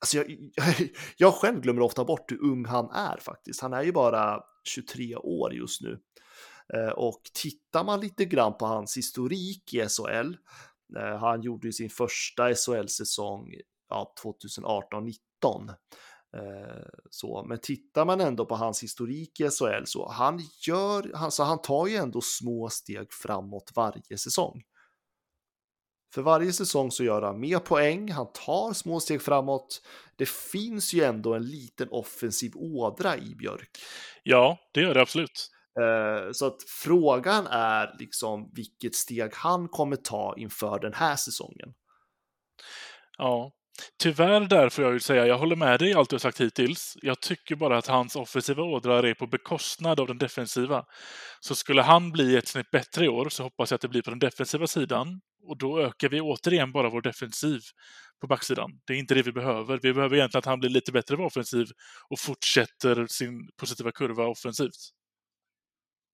Alltså jag, jag, jag själv glömmer ofta bort hur ung han är faktiskt. Han är ju bara 23 år just nu. Eh, och tittar man lite grann på hans historik i SHL, eh, han gjorde ju sin första SHL-säsong ja, 2018-19. Eh, så, men tittar man ändå på hans historik i SHL så han gör, alltså han tar ju ändå små steg framåt varje säsong. För varje säsong så gör han mer poäng, han tar små steg framåt. Det finns ju ändå en liten offensiv ådra i Björk. Ja, det gör det absolut. Eh, så att frågan är liksom vilket steg han kommer ta inför den här säsongen. Ja, tyvärr där får jag ju säga, jag håller med dig i allt du har sagt hittills. Jag tycker bara att hans offensiva ådrar är på bekostnad av den defensiva. Så skulle han bli ett snitt bättre i år så hoppas jag att det blir på den defensiva sidan. Och då ökar vi återigen bara vår defensiv på backsidan. Det är inte det vi behöver. Vi behöver egentligen att han blir lite bättre på offensiv och fortsätter sin positiva kurva offensivt.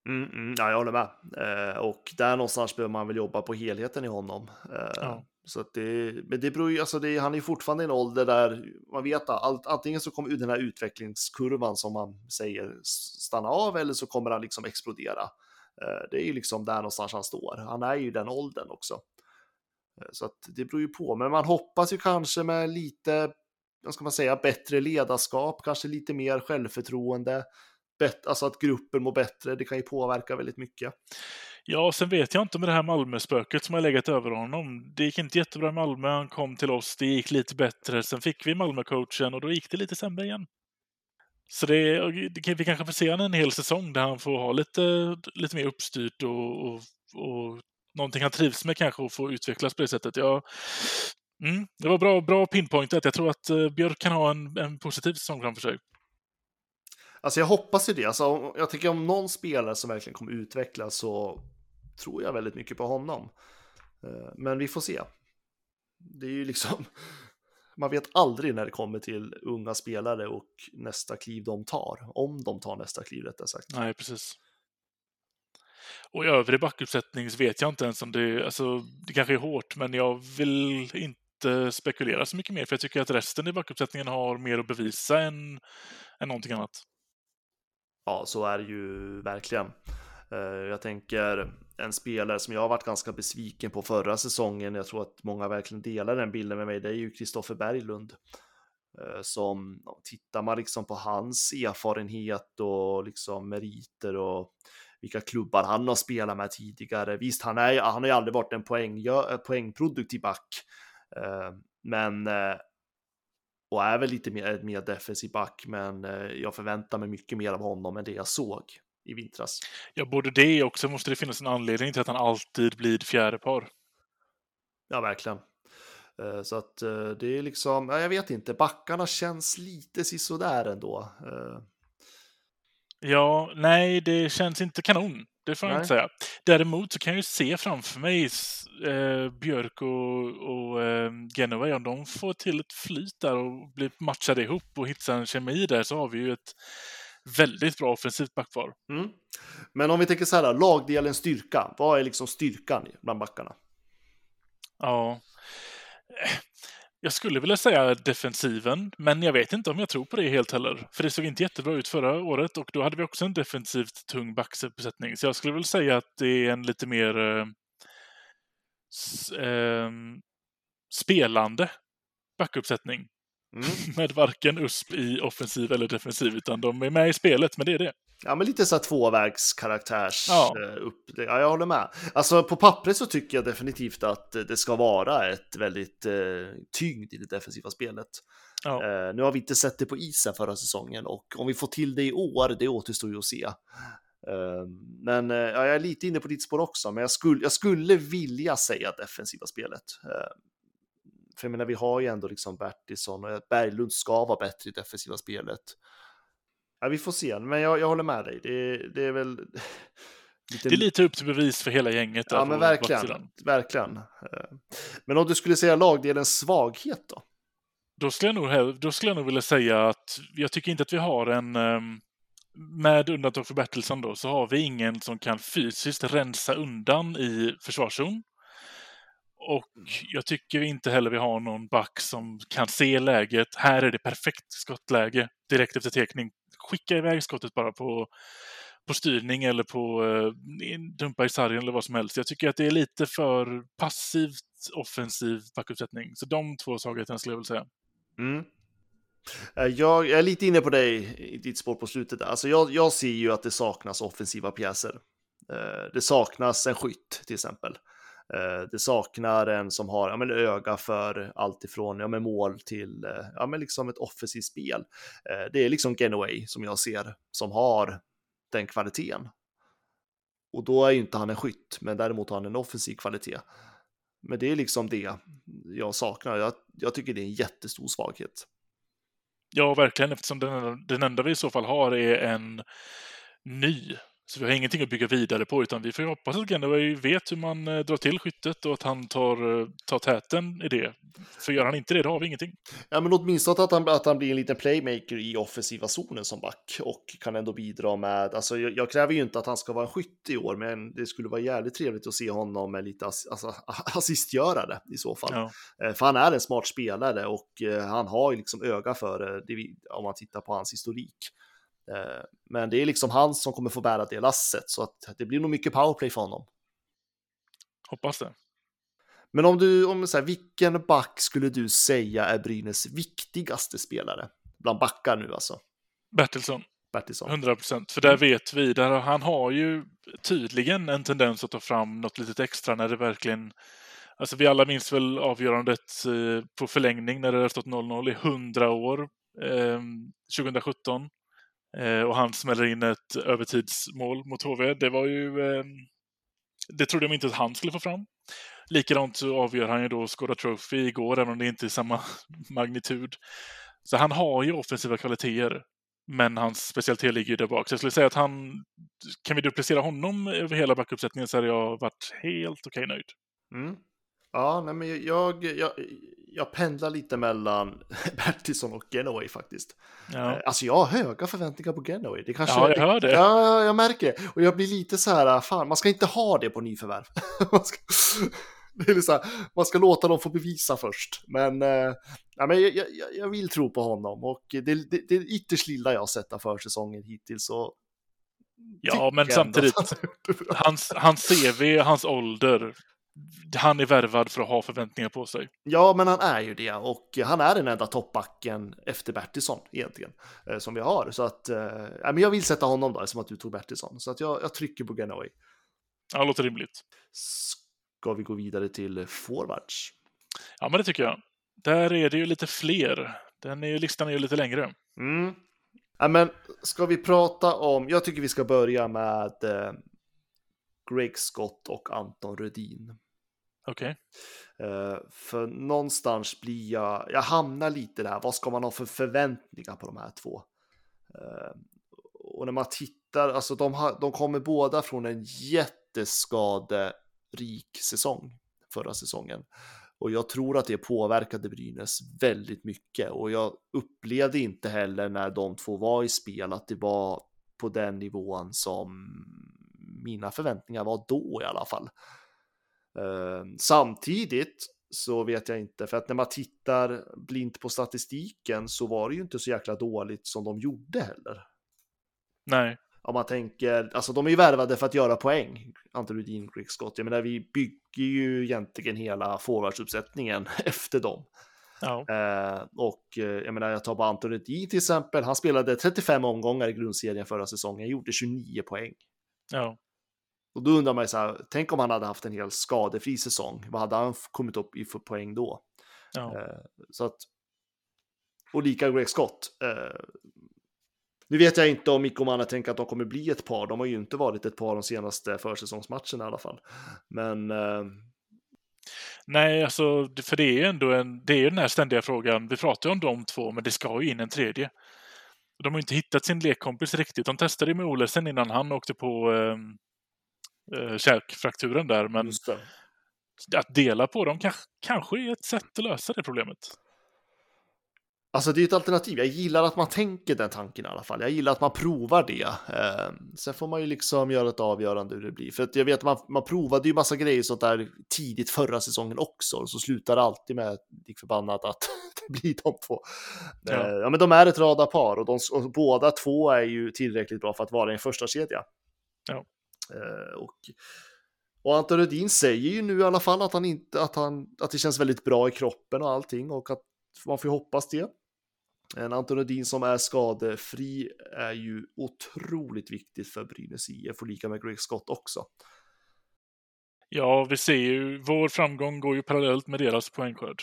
Mm, mm, ja, jag håller med. Eh, och där någonstans behöver man väl jobba på helheten i honom. Eh, Ja. Så att det, men det beror ju, alltså det, han är fortfarande i en ålder där man vet att allt, antingen så kommer den här utvecklingskurvan som man säger stanna av eller så kommer han liksom explodera. Eh, det är ju liksom där någonstans han står. Han är ju den åldern också. Eh, så att det beror ju på, men man hoppas ju kanske med lite, vad ska man säga, bättre ledarskap, kanske lite mer självförtroende, bet, alltså att gruppen mår bättre, det kan ju påverka väldigt mycket. Ja, sen vet jag inte med det här Malmö-spöket som har legat över honom. Det gick inte jättebra i Malmö, han kom till oss, det gick lite bättre. Sen fick vi Malmö-coachen och då gick det lite sämre igen. Så det, det, vi kanske får se honom en hel säsong där han får ha lite, lite mer uppstyrt och, och, och någonting han trivs med kanske och få utvecklas på det sättet. Ja, mm, det var bra, bra pinpointat. Jag tror att eh, Björk kan ha en, en positiv säsong framför sig. Alltså jag hoppas ju det. Alltså, jag tycker om någon spelare som verkligen kommer utvecklas så tror jag väldigt mycket på honom. Eh, men vi får se. Det är ju liksom, man vet aldrig när det kommer till unga spelare och nästa kliv de tar. Om de tar nästa kliv rättare sagt. Nej, precis. Och i övrig backuppsättning så vet jag inte ens om det, alltså det kanske är hårt, men jag vill inte spekulera så mycket mer, för jag tycker att resten i backuppsättningen har mer att bevisa än, än någonting annat. Ja, så är det ju verkligen. Eh, jag tänker en spelare som jag har varit ganska besviken på förra säsongen. Jag tror att många verkligen delar den bilden med mig. Det är ju Kristoffer Berglund. Eh, som tittar man liksom på hans erfarenhet och liksom meriter och vilka klubbar han har spelat med tidigare. Visst, han, är, han har ju aldrig varit en poäng, eh, poängproduktiv back. Men och är väl lite mer, mer defensiv back, men jag förväntar mig mycket mer av honom än det jag såg i vintras. Ja, både det och så måste det finnas en anledning till att han alltid blir fjärde par. Ja, verkligen. Så att det är liksom, jag vet inte, backarna känns lite sisådär ändå. Ja, nej, det känns inte kanon. Det får jag inte säga. Däremot så kan jag ju se framför mig eh, Björk och, och eh, Genova, om de får till ett flyt där och blir matchade ihop och hittar en kemi där så har vi ju ett väldigt bra offensivt backpar. Mm. Men om vi tänker så här, lagdelen styrka, vad är liksom styrkan bland backarna? Ja. Jag skulle vilja säga defensiven, men jag vet inte om jag tror på det helt heller. För det såg inte jättebra ut förra året och då hade vi också en defensivt tung backuppsättning. Så jag skulle väl säga att det är en lite mer eh, s, eh, spelande backuppsättning. Mm. Med varken USP i offensiv eller defensiv, utan de är med i spelet, men det är det. Ja, men lite så här tvåvägskaraktärs Ja. eh, upp. Ja, jag håller med. Alltså på pappret så tycker jag definitivt att det ska vara ett väldigt eh, tyngd i det defensiva spelet. Ja. Eh, nu har vi inte sett det på isen förra säsongen och om vi får till det i år, det återstår ju att se. Eh, men ja, jag är lite inne på ditt spår också, men jag skulle, jag skulle vilja säga defensiva spelet. Eh, för jag menar, vi har ju ändå liksom Bertilsson och Berglund ska vara bättre i defensiva spelet. Ja, vi får se, men jag, jag håller med dig. Det, det är väl... Lite... Det är lite upp till bevis för hela gänget. Ja, men verkligen. Verkligen. Men om du skulle säga lagdelens svaghet då? Då skulle, jag nog, då skulle jag nog vilja säga att jag tycker inte att vi har en, ehm, med undantag för Bertilsson då, så har vi ingen som kan fysiskt rensa undan i försvarszon. Och jag tycker inte heller vi har någon back som kan se läget. Här är det perfekt skottläge direkt efter tekning. Skicka iväg skottet bara på, på styrning eller på eh, dumpa i sargen eller vad som helst. Jag tycker att det är lite för passivt offensiv backuppsättning. Så de två svagheterna skulle jag vilja säga. Mm. Eh, jag är lite inne på dig i ditt spår på slutet. Alltså jag, jag ser ju att det saknas offensiva pjäser. Eh, det saknas en skytt till exempel. Eh, det saknar en som har ja, men, öga för allt ifrån ja, men, mål till eh, ja, men, liksom ett offensivt spel. Eh, det är liksom Genway som jag ser som har den kvaliteten. Och då är ju inte han en skytt, men däremot har han en offensiv kvalitet. Men det är liksom det jag saknar. Jag, jag tycker det är en jättestor svaghet. Ja, verkligen, eftersom den, den enda vi i så fall har är en ny så vi har ingenting att bygga vidare på, utan vi får ju hoppas att Genoway vet hur man eh, drar till skyttet och att han tar, eh, tar täten i det. För gör han inte det, då har vi ingenting. Ja, men åtminstone att han, att han blir en liten playmaker i offensiva zonen som back och kan ändå bidra med, alltså jag, jag kräver ju inte att han ska vara en skytt i år, men det skulle vara jävligt trevligt att se honom med lite ass, alltså, assistgörare i så fall. Ja. Eh, för han är en smart spelare och han har ju liksom öga för det, om man tittar på hans historik. Eh, men det är liksom han som kommer få bära det lasset, så att det blir nog mycket powerplay för honom. Hoppas det. Men om du, om så här, vilken back skulle du säga är Brynäs viktigaste spelare? Bland backar nu alltså. Bertilsson. Bertilsson. 100 procent. För där vet vi, där han har ju tydligen en tendens att ta fram något litet extra när det verkligen Alltså vi alla minns väl avgörandet eh, på förlängning när det har stått 0-0 i 100 år. 2017. Eh, och han smäller in ett övertidsmål mot HV. Det var ju... Eh, det trodde de inte att han skulle få fram. Likadant så avgör han ju då Skoda Trophy igår, även om det inte är samma magnitud. Så han har ju offensiva kvaliteter, men hans specialitet ligger ju där bak. Så jag skulle säga att han... Kan vi duplicera honom över hela backuppsättningen så hade jag varit helt okej okay nöjd. Mm. Ja, nej, men jag, jag, jag pendlar lite mellan Bertilsson och Genoway faktiskt. Ja. Eh, alltså jag har höga förväntningar på Genoway. Det kanske, ja, jag hör det. Ja, jag märker det. Och jag blir lite så här, fan, man ska inte ha det på nyförvärv. man, ska, det är så här, man ska låta dem få bevisa först. Men, äh, ja, men jag, jag, jag, vill tro på honom och det, det, det är ytterst lilla jag har sett av försäsongen hittills. Och Ja, men samtidigt, hans, hans CV, hans ålder, han är värvad för att ha förväntningar på sig. Ja, men han är ju det och han är den enda toppbacken efter Bertilsson egentligen eh, som vi har. Så att, eh, men jag vill sätta honom då, som att du tog Bertilsson. Så att jag, jag trycker på Genoa. Ja, låter rimligt. Ska vi gå vidare till forwards? Ja, men det tycker jag. Där är det ju lite fler. Den är, listan är ju lite längre. Mm. Ja, men ska vi prata om, jag tycker vi ska börja med eh, Greg Scott och Anton Rödin. Okej. Okay. Uh, för någonstans blir jag, jag hamnar lite där, vad ska man ha för förväntningar på de här två? Uh, och när man tittar, alltså de, har, de kommer båda från en jätteskaderik säsong förra säsongen. Och jag tror att det påverkade Brynäs väldigt mycket. Och jag upplevde inte heller när de två var i spel att det var på den nivån som mina förväntningar var då i alla fall. Ehm, samtidigt så vet jag inte, för att när man tittar blint på statistiken så var det ju inte så jäkla dåligt som de gjorde heller. Nej. Om man tänker, alltså de är ju värvade för att göra poäng, Anton Rudin, Rick Scott. Jag menar, vi bygger ju egentligen hela forwardsuppsättningen efter dem. Ja. Eh, och jag menar, jag tar bara Anton Rudin till exempel. Han spelade 35 omgångar i grundserien förra säsongen, gjorde 29 poäng. Ja. Och då undrar man ju så här, tänk om han hade haft en helt skadefri säsong, vad hade han kommit upp i för poäng då? Ja. Eh, så att, och lika Greg Scott. Eh, nu vet jag inte om Mikko Manna tänker att de kommer bli ett par, de har ju inte varit ett par de senaste försäsongsmatcherna i alla fall. Men... Eh... Nej, alltså, för det är ju ändå en, det är den här ständiga frågan, vi pratar ju om de två, men det ska ju in en tredje. De har ju inte hittat sin lekkompis riktigt. De testade ju med Olesen innan han åkte på eh, eh, käkfrakturen där. Men att dela på dem kanske, kanske är ett sätt att lösa det problemet. Alltså det är ett alternativ. Jag gillar att man tänker den tanken i alla fall. Jag gillar att man provar det. Eh, sen får man ju liksom göra ett avgörande hur det blir. För att jag vet att man, man provade ju massa grejer sånt där tidigt förra säsongen också. Och så slutar det alltid med, lik förbannat, att det blir de två. Ja. Eh, ja men de är ett radarpar och, de, och båda två är ju tillräckligt bra för att vara en första kedja. Ja. Eh, och, och Anton Rudin säger ju nu i alla fall att, han inte, att, han, att det känns väldigt bra i kroppen och allting och att man får hoppas det. En Anton Rudin som är skadefri är ju otroligt viktigt för Brynäs IF och lika med Greg Scott också. Ja, vi ser ju, vår framgång går ju parallellt med deras poängskörd.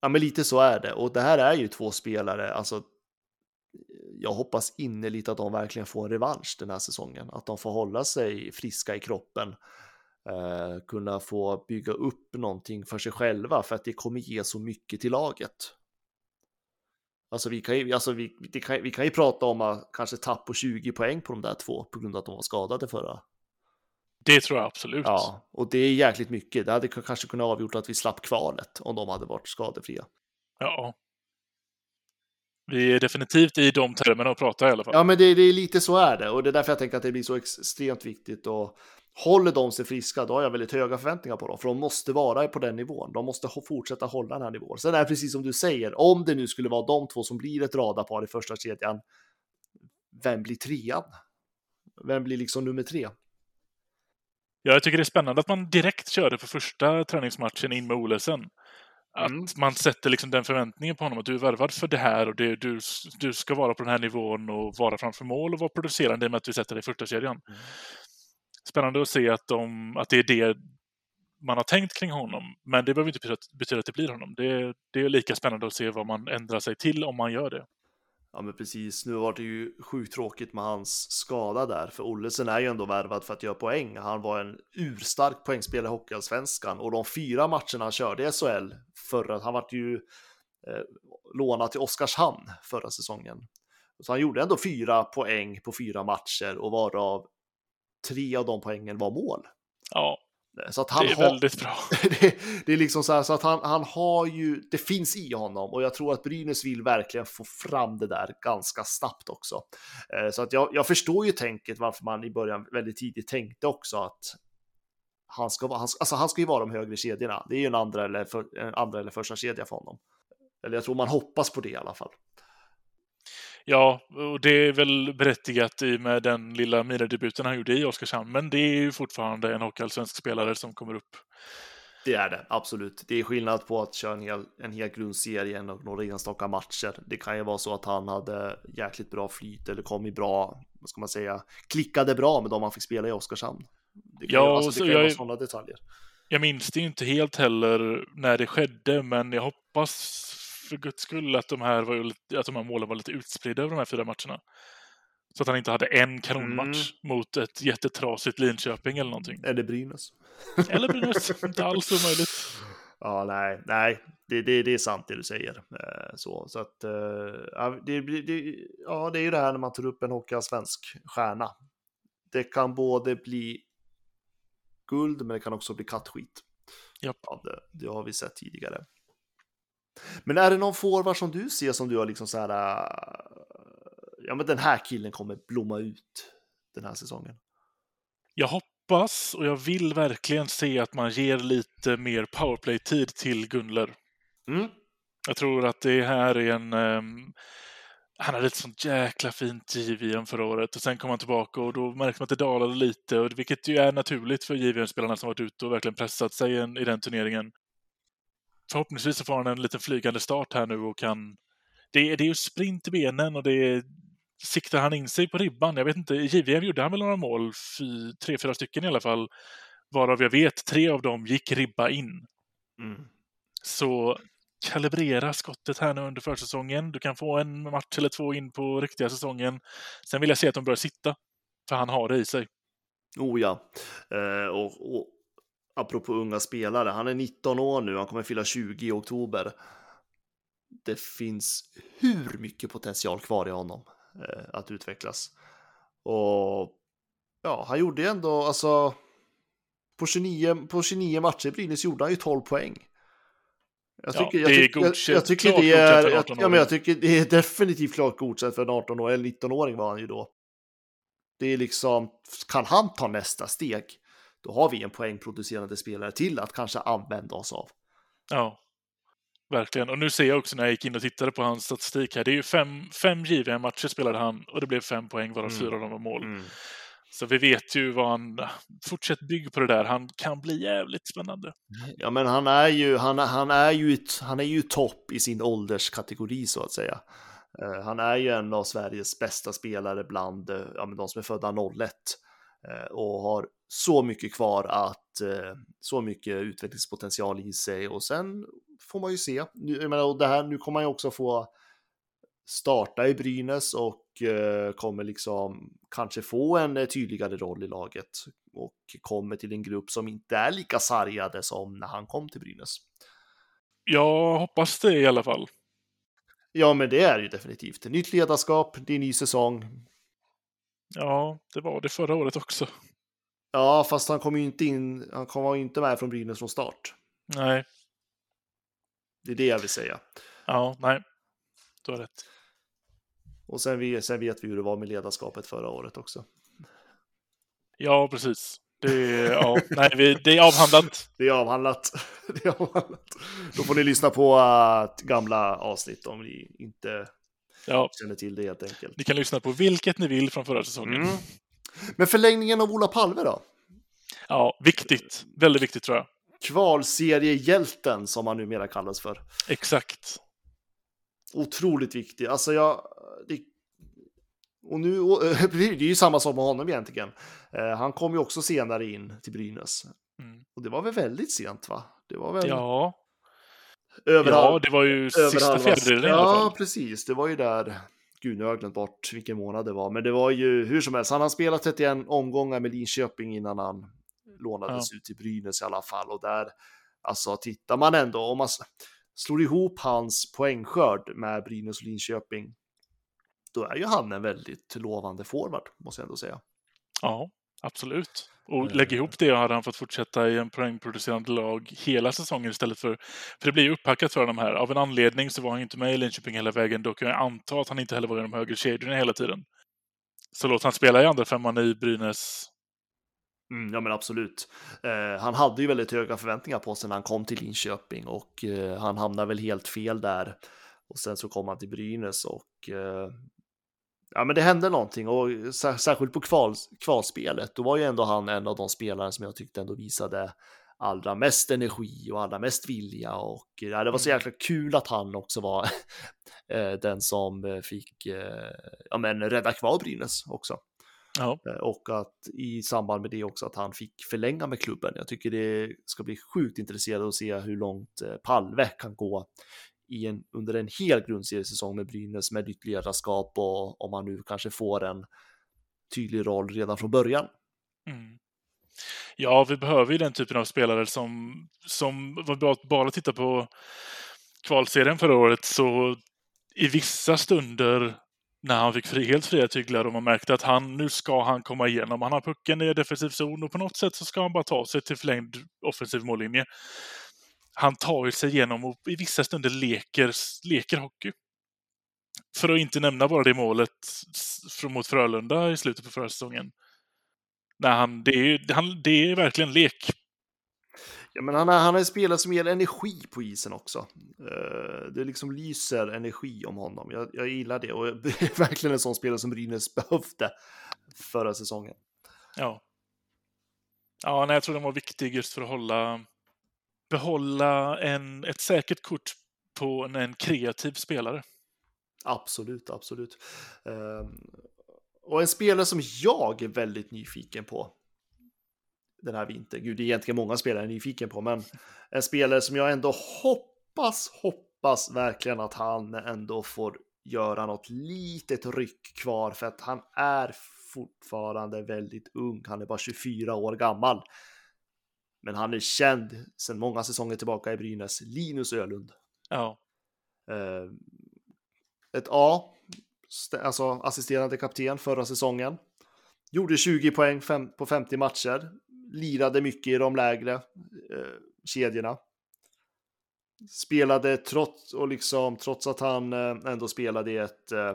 Ja, men lite så är det. Och det här är ju två spelare, alltså. Jag hoppas innerligt att de verkligen får en revansch den här säsongen, att de får hålla sig friska i kroppen, eh, kunna få bygga upp någonting för sig själva, för att det kommer ge så mycket till laget. Alltså vi kan ju, alltså vi, det kan, vi kan ju prata om att kanske tapp på 20 poäng på de där två på grund av att de var skadade förra. Det tror jag absolut. Ja, och det är jäkligt mycket. Det hade kanske kunnat avgjort att vi slapp kvalet om de hade varit skadefria. Ja. Vi är definitivt i de termerna att prata i alla fall. Ja, men det, det är lite så är det och det är därför jag tänker att det blir så extremt viktigt och håller de sig friska, då har jag väldigt höga förväntningar på dem, för de måste vara på den nivån. De måste fortsätta hålla den här nivån. Sen är det precis som du säger, om det nu skulle vara de två som blir ett radarpar i första kedjan, vem blir trean? Vem blir liksom nummer tre? Ja, jag tycker det är spännande att man direkt körde på första träningsmatchen in med Olesen. Att Mm. man sätter liksom den förväntningen på honom att du är värvad för det här och det, du, du ska vara på den här nivån och vara framför mål och vara producerande i och med att vi sätter dig i första kedjan. Mm. Spännande att se att, de, att det är det man har tänkt kring honom. Men det behöver inte betyda att, betyda att det blir honom. Det, det är lika spännande att se vad man ändrar sig till om man gör det. Ja men precis, nu var det ju sjukt tråkigt med hans skada där, för Ollesen är ju ändå värvad för att göra poäng. Han var en urstark poängspelare i Hockeyallsvenskan och de fyra matcherna han körde i SHL förra, han vart ju eh, lånad till Oskarshamn förra säsongen. Så han gjorde ändå fyra poäng på fyra matcher och varav tre av de poängen var mål. Ja, så att han det är har, väldigt bra. det, det är liksom så här så att han, han har ju, det finns i honom och jag tror att Brynäs vill verkligen få fram det där ganska snabbt också. Eh, Så att jag, jag förstår ju tänket varför man i början väldigt tidigt tänkte också att han ska, han, alltså han ska ju vara de högre kedjorna. Det är ju en andra eller, för, en andra eller första kedja för honom. Eller jag tror man hoppas på det i alla fall. Ja, och det är väl berättigat i med den lilla minidebuten han gjorde i Oskarshamn. Men det är ju fortfarande en hockeyallsvensk spelare som kommer upp. Det är det, absolut. Det är skillnad på att köra en hel, en hel grundserie och några enstaka matcher. Det kan ju vara så att han hade jäkligt bra flyt eller kom i bra, vad ska man säga, klickade bra med de han fick spela i Oskarshamn. Det kan Ja, ju, alltså, det kan ju jag vara sådana detaljer. Jag minns det ju inte helt heller när det skedde, men jag hoppas för guds skull att de här, var, lite- att de här målen var lite utspridda över de här fyra matcherna. Så att han inte hade en kanonmatch mot ett jättetrasigt Linköping eller någonting. Eller Brynäs. Eller Brynäs, inte alls omöjligt. Ja, nej, nej, det, det, det är sant det du säger. Eh, så, så att, eh, ja, det, det, ja, det är ju det här när man tar upp en hockeyallsvensk stjärna. Det kan både bli guld, men det kan också bli kattskit. Japp. Ja, det, det har vi sett tidigare. Men är det någon forward som du ser som du har liksom så här, äh, ja men den här killen kommer blomma ut den här säsongen? Jag hoppas och jag vill verkligen se att man ger lite mer powerplay-tid till Gunler. Mm. Jag tror att det här är en... ehm, han hade ett sånt jäkla fint JVM förra året och sen kom han tillbaka och då märkte man att det dalade lite, och vilket ju är naturligt för JVM-spelarna som varit ute och verkligen pressat sig i den turneringen. Förhoppningsvis så får han en liten flygande start här nu och kan... Det, är- det är ju sprint i benen och det är... Siktar han in sig på ribban? Jag vet inte. I JVM gjorde han väl några mål, fy, tre, fyra stycken i alla fall, varav jag vet tre av dem gick ribba in. Mm. Så kalibrera skottet här nu under försäsongen. Du kan få en match eller två in på riktiga säsongen. Sen vill jag se att de börjar sitta, för han har det i sig. Oh ja. Eh, och, och apropå unga spelare, han är 19 år nu, han kommer fylla 20 i oktober. Det finns hur mycket potential kvar i honom eh, att utvecklas. Och ja, han gjorde ju ändå, alltså på 29, på 29 matcher i Brynäs gjorde han ju 12 poäng. Jag Ja, tycker, jag det är tycker, jag, godkänt- jag tycker det godkänt är, jag, 18-åring. ja, men jag tycker det är definitivt klart godkänt för en 18-åring, eller 19-åring var han ju då. Det är liksom, kan han ta nästa steg, då har vi en poängproducerande spelare till att kanske använda oss av. Ja, verkligen. Och nu ser jag också när jag gick in och tittade på hans statistik här. Det är ju fem, fem giviga matcher spelade han och det blev fem poäng varav Mm. fyra av dem var mål. Så vi vet ju vad han... Fortsätt bygg på det där. Han kan bli jävligt spännande. Ja, men han är ju, han, han är ju, han är ju topp i sin ålderskategori så att säga. Eh, han är ju en av Sveriges bästa spelare bland eh, ja, men de som är födda 01 eh, och har så mycket kvar att eh, så mycket utvecklingspotential i sig och sen får man ju se. Nu, jag menar, och det här, nu kommer han ju också få starta i Brynäs och eh, kommer liksom kanske få en eh, tydligare roll i laget och kommer till en grupp som inte är lika sargade som när han kom till Brynäs. Jag hoppas det i alla fall. Ja, men det är ju definitivt. Nytt ledarskap, det är ny säsong. Ja, det var det förra året också. Ja, fast han kom ju inte in. Han kom ju inte med från Brynäs från start. Nej, Det är det jag vill säga. ja, nej. Du har rätt. Och sen, vi, sen vet vi hur det var med ledarskapet förra året också. Ja, precis. Det är, ja, nej, vi, det är avhandlat. Det är avhandlat. Det är avhandlat. Då får ni lyssna på uh, gamla avsnitt om ni inte Ja, känner till det helt enkelt. ni kan lyssna på vilket ni vill från förra säsongen. Mm. Men förlängningen av Ola Palme då? Ja, viktigt. Väldigt viktigt tror jag. Kvalseriehjälten som han numera kallas för. Exakt. Otroligt viktig. Alltså jag... Det, och nu, och, det är ju samma sak med honom egentligen. Eh, han kom ju också senare in till Brynäs. Mm. Och det var väl väldigt sent va? Det var väl Ja, över ja, det var ju sista fjärdedelen i alla Ja, fall. precis. Det var ju där. Gud, nu har jag glömt bort vilken månad det var. Men det var ju hur som helst. Han har spelat 31 omgångar med Linköping innan han lånades ut till Brynäs i alla fall. Och där, alltså tittar man ändå, om man slår ihop hans poängskörd med Brynäs och Linköping, då är ju han en väldigt lovande forward, måste jag ändå säga. Ja, absolut. Och Eh. lägg ihop det hade han fått fortsätta i en poängproducerande lag hela säsongen istället för... För det blir ju upphackat för de här. Av en anledning så var han inte med i Linköping hela vägen. Då kan jag anta att han inte heller var i de högre kedjorna hela tiden. Så låt han spela i andra femman i Brynäs. Mm, ja men absolut. Eh, han hade ju väldigt höga förväntningar på sig när han kom till Linköping och eh, han hamnade väl helt fel där. Och sen så kom han till Brynäs och eh, ja men det hände någonting och sär- särskilt på kval, kvalspelet då var ju ändå han en av de spelare som jag tyckte ändå visade allra mest energi och allra mest vilja och ja, det var så jäkla kul att han också var eh, den som eh, fick eh, ja, men rädda kvar Brynäs också. Ja, Eh, Och att i samband med det också att han fick förlänga med klubben. Jag tycker det ska bli sjukt intresserad att se hur långt eh, Palve kan gå i en, under en hel grundseriesäsong med Brynäs med nytt ledarskap och om han nu kanske får en tydlig roll redan från början. mm. ja vi behöver ju den typen av spelare som... som var bra att bara titta på kvalserien förra året så i vissa stunder när han fick fri, helt fria tyglar och man märkte att han, nu ska han komma igenom. Han har pucken i defensiv zon och på något sätt så ska han bara ta sig till förlängd offensiv mållinje. Han tar ju sig igenom och i vissa stunder leker, leker hockey. För att inte nämna bara det målet mot Frölunda i slutet på förra säsongen. Nej, han, det, är, han, det är verkligen lek. Ja, men han är, han är en spelare som ger energi på isen också. Eh, det liksom lyser energi om honom. Jag, jag gillar det och det är verkligen en sån spelare som Brynäs behövde förra säsongen. Ja. Ja, nej, jag tror den var viktig just för att hålla, behålla en, ett säkert kort på en, en kreativ spelare. Absolut, absolut. Um, och en spelare som jag är väldigt nyfiken på den här vintern. Gud, det är egentligen många spelare jag är nyfiken på, men en spelare som jag ändå hoppas, hoppas verkligen att han ändå får göra något litet ryck kvar för att han är fortfarande väldigt ung. Han är bara 24 år gammal. Men han är känd sedan många säsonger tillbaka i Brynäs. Linus Ölund. Ja, Eh, ett A, alltså assisterande kapten förra säsongen. Gjorde 20 poäng på 50 matcher. Lirade mycket i de lägre eh, kedjorna. spelade trots, och liksom, trots att han eh, ändå spelade i ett eh,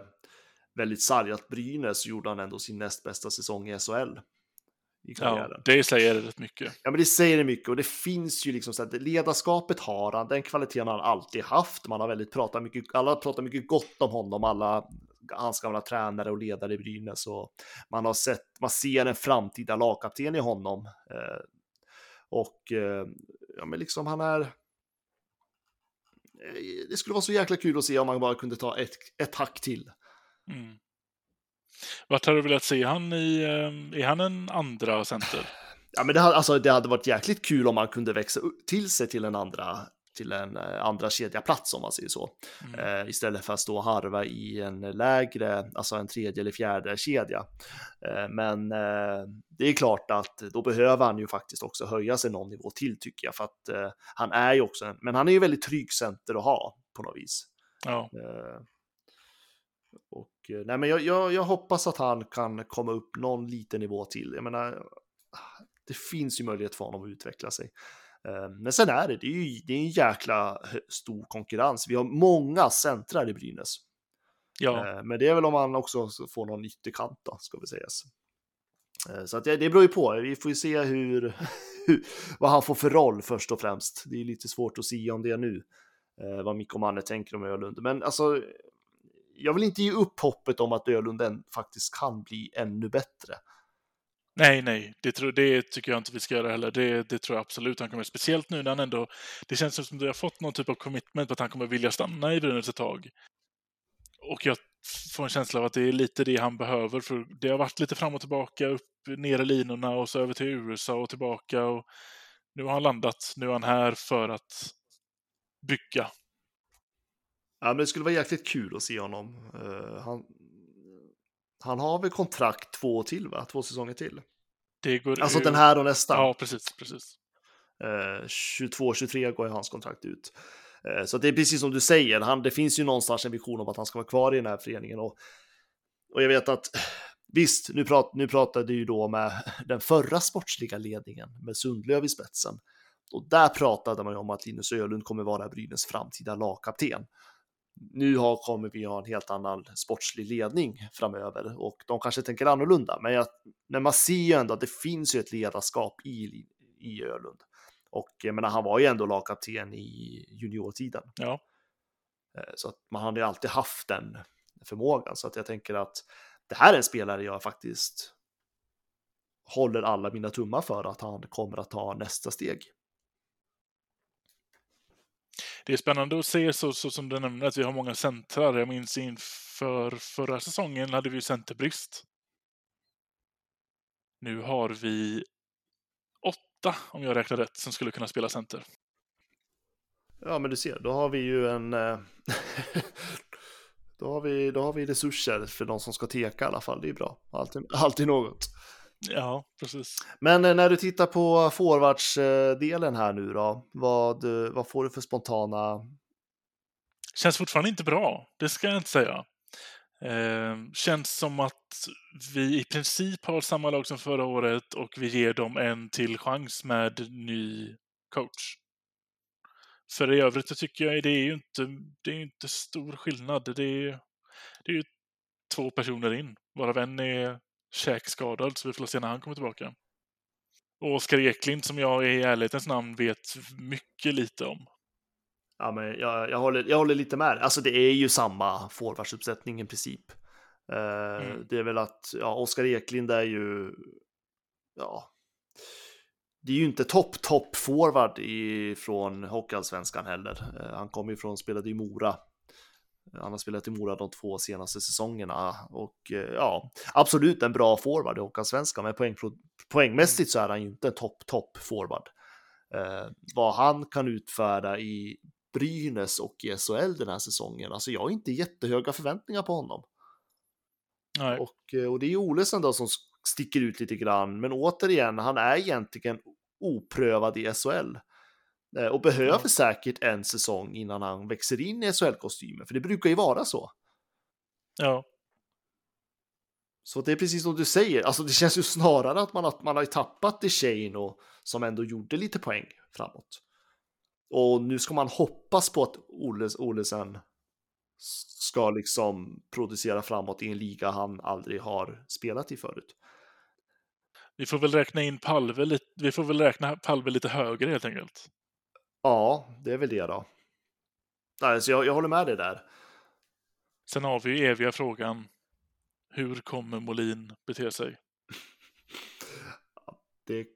väldigt sargat Brynäs så gjorde han ändå sin näst bästa säsong i SHL. I karriären. Ja, det säger rätt mycket. Ja, men det säger det mycket och det finns ju liksom så att ledarskapet har han, den kvaliteten har han alltid haft. Man har väldigt pratat mycket, alla har pratat mycket gott om honom, alla hans gamla tränare och ledare i Brynäs och man har sett, man ser en framtida lagkapten i honom. Eh, och eh, ja, men liksom han är. Eh, det skulle vara så jäkla kul att se om man bara kunde ta ett, ett hack till. Mm. Vart har du velat se han i? eh, Är han en andra center? Ja, men det hade, alltså, det hade varit jäkligt kul om man kunde växa till sig till en andra till en eh, andra kedjaplats om man säger så. Mm. Eh, istället för att stå och harva i en lägre, alltså en tredje eller fjärde kedja. Eh, men eh, det är klart att då behöver han ju faktiskt också höja sig någon nivå till tycker jag, för att eh, han är ju också, en, men han är ju väldigt trygg center att ha på något vis. Ja, Eh, och eh, nej, men jag, jag, jag hoppas att han kan komma upp någon liten nivå till. Jag menar, det finns ju möjlighet för honom att utveckla sig. Eh, Men sen är det, det är ju det är en jäkla hö- stor konkurrens. Vi har många centrar i Brynäs. ja. Eh, Men det är väl om man också får någon ytterkant då, ska vi sägas. Eh, Så att det, det beror ju på. Vi får ju se hur, hur, vad han får för roll först och främst. Det är lite svårt att säga om det nu, eh, vad Mikko Manne tänker om Ölund. Men alltså, jag vill inte ge upp hoppet om att Ölund faktiskt kan bli ännu bättre. Nej, nej, det, tror, det tycker jag inte vi ska göra heller. Det, det tror jag absolut han kommer Speciellt nu när han ändå... Det känns som att vi har fått någon typ av commitment på att han kommer vilja stanna i Brynäs ett tag. Och jag får en känsla av att det är lite det han behöver, för det har varit lite fram och tillbaka, upp ner i linorna och så över till USA och tillbaka. Och nu har han landat, nu är han här för att bygga. Ja, men det skulle vara jäkligt kul att se honom. Eh, han, han har väl kontrakt två till, va? Två säsonger till. Det går Alltså ut- den här och nästa. Ja, precis, precis. Eh, 22-23 går ju hans kontrakt ut. Eh, så det är precis som du säger, han, det finns ju någonstans en vision om att han ska vara kvar i den här föreningen. Och, och jag vet att visst, nu, prat, nu pratade ju då med den förra sportsliga ledningen med Sundlöv i spetsen. Och där pratade man ju om att Linus Ölund kommer vara Brynäs framtida lagkapten. Nu har, kommer vi ha en helt annan sportslig ledning framöver och de kanske tänker annorlunda. Men jag, men man ser ju ändå att det finns ju ett ledarskap i, i Ölund. Och jag menar, han var ju ändå lagkapten i juniortiden. Ja. Eh, Så att man hade ju alltid haft den förmågan. Så att jag tänker att det här är en spelare jag faktiskt håller alla mina tummar för att han kommer att ta nästa steg. Det är spännande att se, så, så som du nämnde, att vi har många centrar. Jag minns inför förra säsongen hade vi ju centerbrist. Nu har vi åtta, om jag räknar rätt, som skulle kunna spela center. Ja, men du ser, då har vi ju en... Eh, då, har vi, då har vi resurser för de som ska teka i alla fall. Det är bra. Alltid, alltid något. Ja, precis. Men eh, när du tittar på forwardsdelen här nu då, vad, eh, vad får du för spontana... Känns fortfarande inte bra, det ska jag inte säga. Eh, känns som att vi i princip har samma lag som förra året och vi ger dem en till chans med ny coach. För i övrigt så tycker jag det är ju inte, det är inte stor skillnad. Det är, det är ju två personer in, varav en är käkskadad, så vi får se när han kommer tillbaka. Och Oskar Eklind, som jag i ärlighetens namn vet mycket lite om. Ja, men jag, jag, håller, jag håller lite med. Alltså det är ju samma forwardsuppsättning i princip. Eh, Mm. Det är väl att, ja, Oskar Eklind är ju, ja, det är ju inte topp, topp forward från Hockeyallsvenskan heller. Eh, Han kommer ju från, spelade i Mora. Han har spelat i Mora de två senaste säsongerna och eh, ja, absolut en bra forward i Hockeyallsvenskan, men poäng, poängmässigt så är han ju inte en topp, topp forward. Eh, vad han kan utföra i Brynäs och i SHL den här säsongen, alltså jag har inte jättehöga förväntningar på honom. Nej. Och, eh, och det är Olesen då som sticker ut lite grann, men återigen, han är egentligen oprövad i SHL. Eh, Och behöver Ja. säkert en säsong innan han växer in i SHL-kostymen, för det brukar ju vara så. Ja, Så det är precis som du säger, alltså det känns ju snarare att man, att man har tappat och som ändå gjorde lite poäng framåt. Och nu ska man hoppas på att Oles, Olesen ska liksom producera framåt i en liga han aldrig har spelat i förut. Vi får väl räkna in Palve lite, vi får väl räkna Palve lite högre helt enkelt. Ja, det är väl det då. Nej, så jag, jag håller med dig där. Sen har vi ju eviga frågan. Hur kommer Molin bete sig? Det,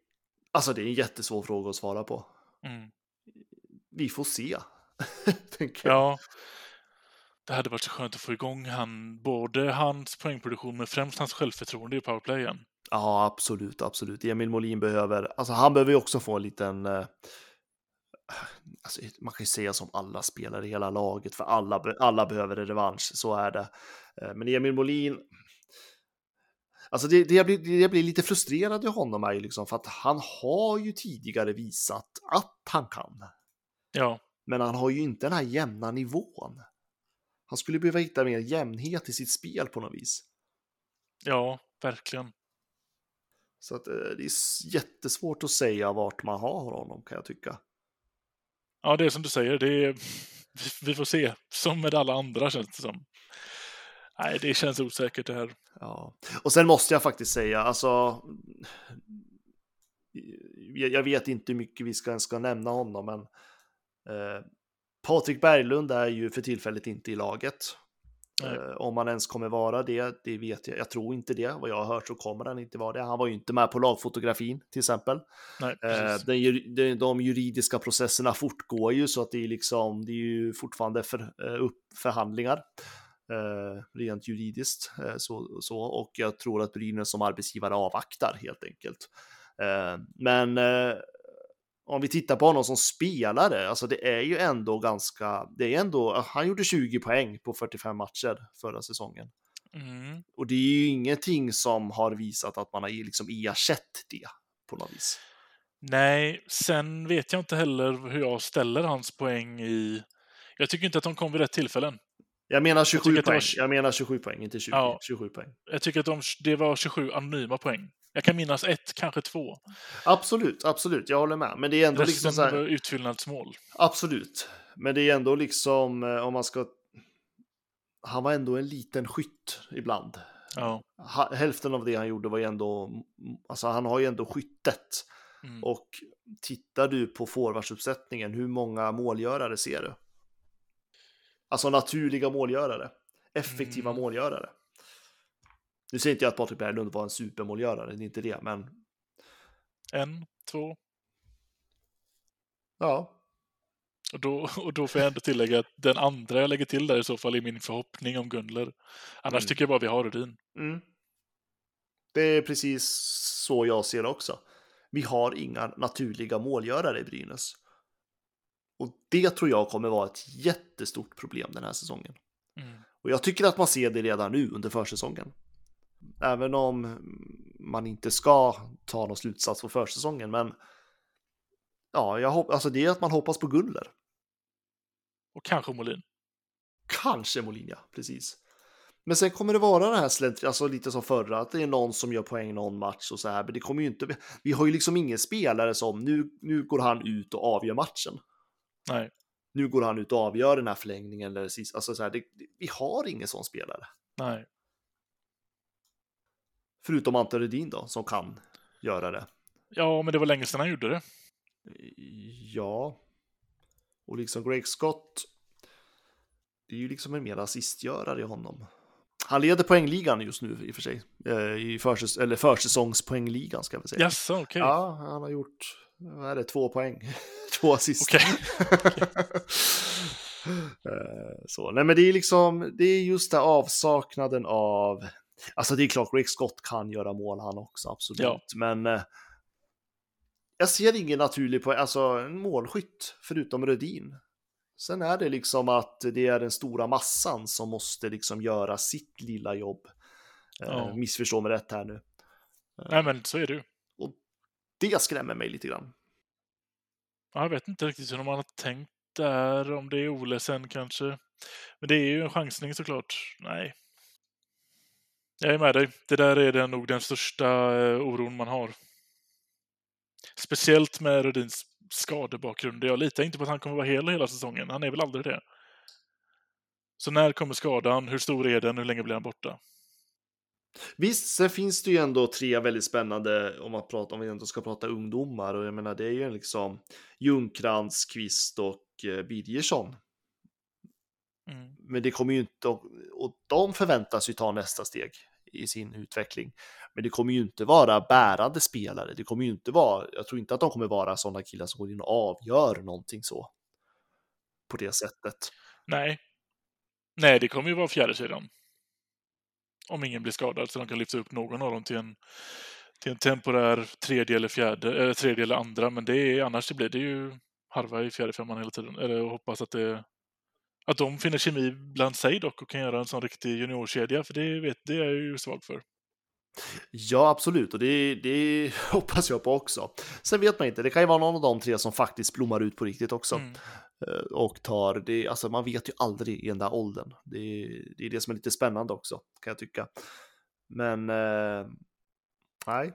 alltså det är en jättesvår fråga att svara på. Mm. Vi får se. Ja. Det hade varit så skönt att få igång han, både hans poängproduktion men främst hans självförtroende i powerplayen. Ja, absolut, absolut. Emil Molin behöver, alltså han behöver ju också få en liten, eh, alltså, man kan ju säga som alla spelare i hela laget, för alla, alla behöver revansch, så är det. Eh, Men Emil Molin, alltså det, det, jag, blir, det jag blir lite frustrerad i honom är ju liksom för att han har ju tidigare visat att han kan, Ja, men han har ju inte den här jämna nivån. Han skulle behöva hitta mer jämnhet i sitt spel på något vis. ja, verkligen. Så att, eh, det är jättesvårt att säga vart man har honom kan jag tycka. Ja, det är som du säger, det är, vi får se. Som med alla andra känns det som. Nej, det känns osäkert det här. Ja, och sen måste jag faktiskt säga, alltså. Jag vet inte hur mycket vi ska, ska nämna honom, men. Eh, Patrik Berglund är ju för tillfället inte i laget. Eh, om han ens kommer vara det, det vet jag. Jag tror inte det. Vad jag har hört så kommer han inte vara det. Han var ju inte med på lagfotografin till exempel. Nej, Eh, den, ju- de, juridiska processerna fortgår ju så att det är liksom, det är ju fortfarande för, eh, upp förhandlingar eh, rent juridiskt eh, så, så och jag tror att Brynäs som arbetsgivare avvaktar helt enkelt. Eh, men om vi tittar på honom som spelare, alltså det är ju ändå ganska, det är ändå, han gjorde 20 poäng på 45 matcher förra säsongen. Mm. Och det är ju ingenting som har visat att man har liksom ersatt det på något vis. Nej, sen vet jag inte heller hur jag ställer hans poäng i... Jag tycker inte att de kom vid rätt tillfällen. Jag menar 27 tycker att det var- poäng. Jag menar 27 poäng, inte 20. Ja. 27 poäng. Jag tycker att de, det var 27 anonyma poäng. Jag kan minnas ett, kanske två. Absolut, absolut, jag håller med. Men det är ändå liksom Resten så här, utfyllnadsmål. absolut. Men det är ändå liksom, eh, om man ska... Han var ändå en liten skytt ibland. Ja. Hälften av det han gjorde var ju ändå, alltså han har ju ändå skyttet. Mm. Och tittar du på forwardsuppsättningen, hur många målgörare ser du? Alltså naturliga målgörare, effektiva Mm. målgörare. Nu säger inte jag att Patrik Berglund var en supermålgörare, det är inte det, men En, två. ja, Och då, och då får jag ändå tillägga att den andra jag lägger till där i så fall är min förhoppning om Gunler. Annars Mm. tycker jag bara vi har Rudin. Mm. Det är precis så jag ser det också. Vi har inga naturliga målgörare i Brynäs. Och det tror jag kommer vara ett jättestort problem den här säsongen. Mm. Och jag tycker att man ser det redan nu under försäsongen. Även om man inte ska ta någon slutsats på försäsongen, men ja, jag hopp- alltså det är att man hoppas på Guller. Och kanske Molin. Kanske Molin, ja, precis. Men sen kommer det vara det här slänt, alltså lite som förra, att det är någon som gör poäng någon match och så här, men det kommer ju inte, vi har ju liksom ingen spelare som, nu, nu går han ut och avgör matchen. Nej. Nu går han ut och avgör den här förlängningen eller sist, alltså så här, det, vi har ingen sån spelare. Nej. Förutom Ante Rudin då, som kan göra det. Ja, men det var länge sedan han gjorde det. Ja. Och liksom Greg Scott. Det är ju liksom en mer assistgörare i honom. Han leder poängligan just nu i och för sig. Eh, I försäs eller försäsongspoängligan ska vi säga. Jaså, okej. Ja, han har gjort, vad är det, två poäng. två assist. Okej. Eh, Så, nej men det är liksom, det är just det avsaknaden av, alltså det är klart Rick Scott kan göra mål han också, absolut. Ja. Men eh, jag ser ingen naturlig poäng, alltså en målskytt förutom Rödin. Sen är det liksom att det är den stora massan som måste liksom göra sitt lilla jobb. Eh, Ja. Missförstå mig rätt här nu. Nej, men så är det ju. Det skrämmer mig lite grann. Ja, Jag vet inte riktigt hur man har tänkt där, om det är Ole sen kanske. Men det är ju en chansning såklart. Nej. Jag är med dig. Det där är den, nog den största eh, oron man har. Speciellt med Rudins skadebakgrund. Jag litar inte på att han kommer vara hel hela säsongen. Han är väl aldrig det. Så när kommer skadan? Hur stor är den? Hur länge blir han borta? Visst, sen finns det ju ändå tre väldigt spännande om man pratar om vi ändå ska prata ungdomar och jag menar det är ju liksom Ljungkrantz, Kvist och eh, Birgersson. Mm. Men det kommer ju inte och de förväntas ju ta nästa steg i sin utveckling. Men det kommer ju inte vara bärande spelare. Det kommer ju inte vara. Jag tror inte att de kommer vara sådana killar som går in och avgör någonting så. På det sättet. Nej. Nej, det kommer ju vara fjärde sidan om ingen blir skadad så de kan lyfta upp någon av dem till en, till en temporär tredje eller fjärde, eller tredje eller andra. Men det är, annars det blir det ju harva i fjärde femman hela tiden. Eller hoppas att det att de finner kemi bland sig dock och kan göra en sån riktig juniorkedja, för det, vet, det är jag ju svag för. Ja, absolut, och det, det hoppas jag på också. Sen vet man inte, det kan ju vara någon av de tre som faktiskt blommar ut på riktigt också. Mm. Eh, och tar det, alltså man vet ju aldrig i den där åldern. Det, det är det som är lite spännande också, kan jag tycka. Men, eh, nej.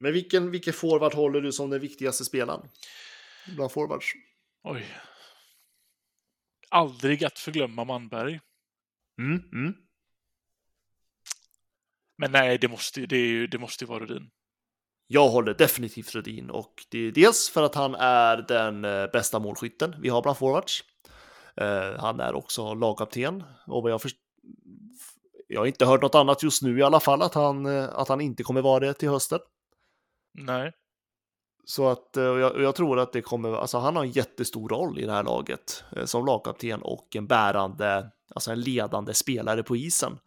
Men vilken, vilken forward håller du som den viktigaste spelaren? Bland forwards? Oj. Aldrig att förglömma Manberg. Mm, mm. Men nej, det måste, det, är, det måste ju vara Rudin. Jag håller definitivt Rudin och det är dels för att han är den eh, bästa målskytten vi har bland forwards. Uh, han är också lagkapten och jag först... Jag har inte hört något annat just nu i alla fall att han, eh, att han inte kommer vara det till hösten. Nej. Så att eh, jag, jag, tror att det kommer, alltså han har en jättestor roll i det här laget eh, som lagkapten och en bärande, alltså en ledande spelare på isen.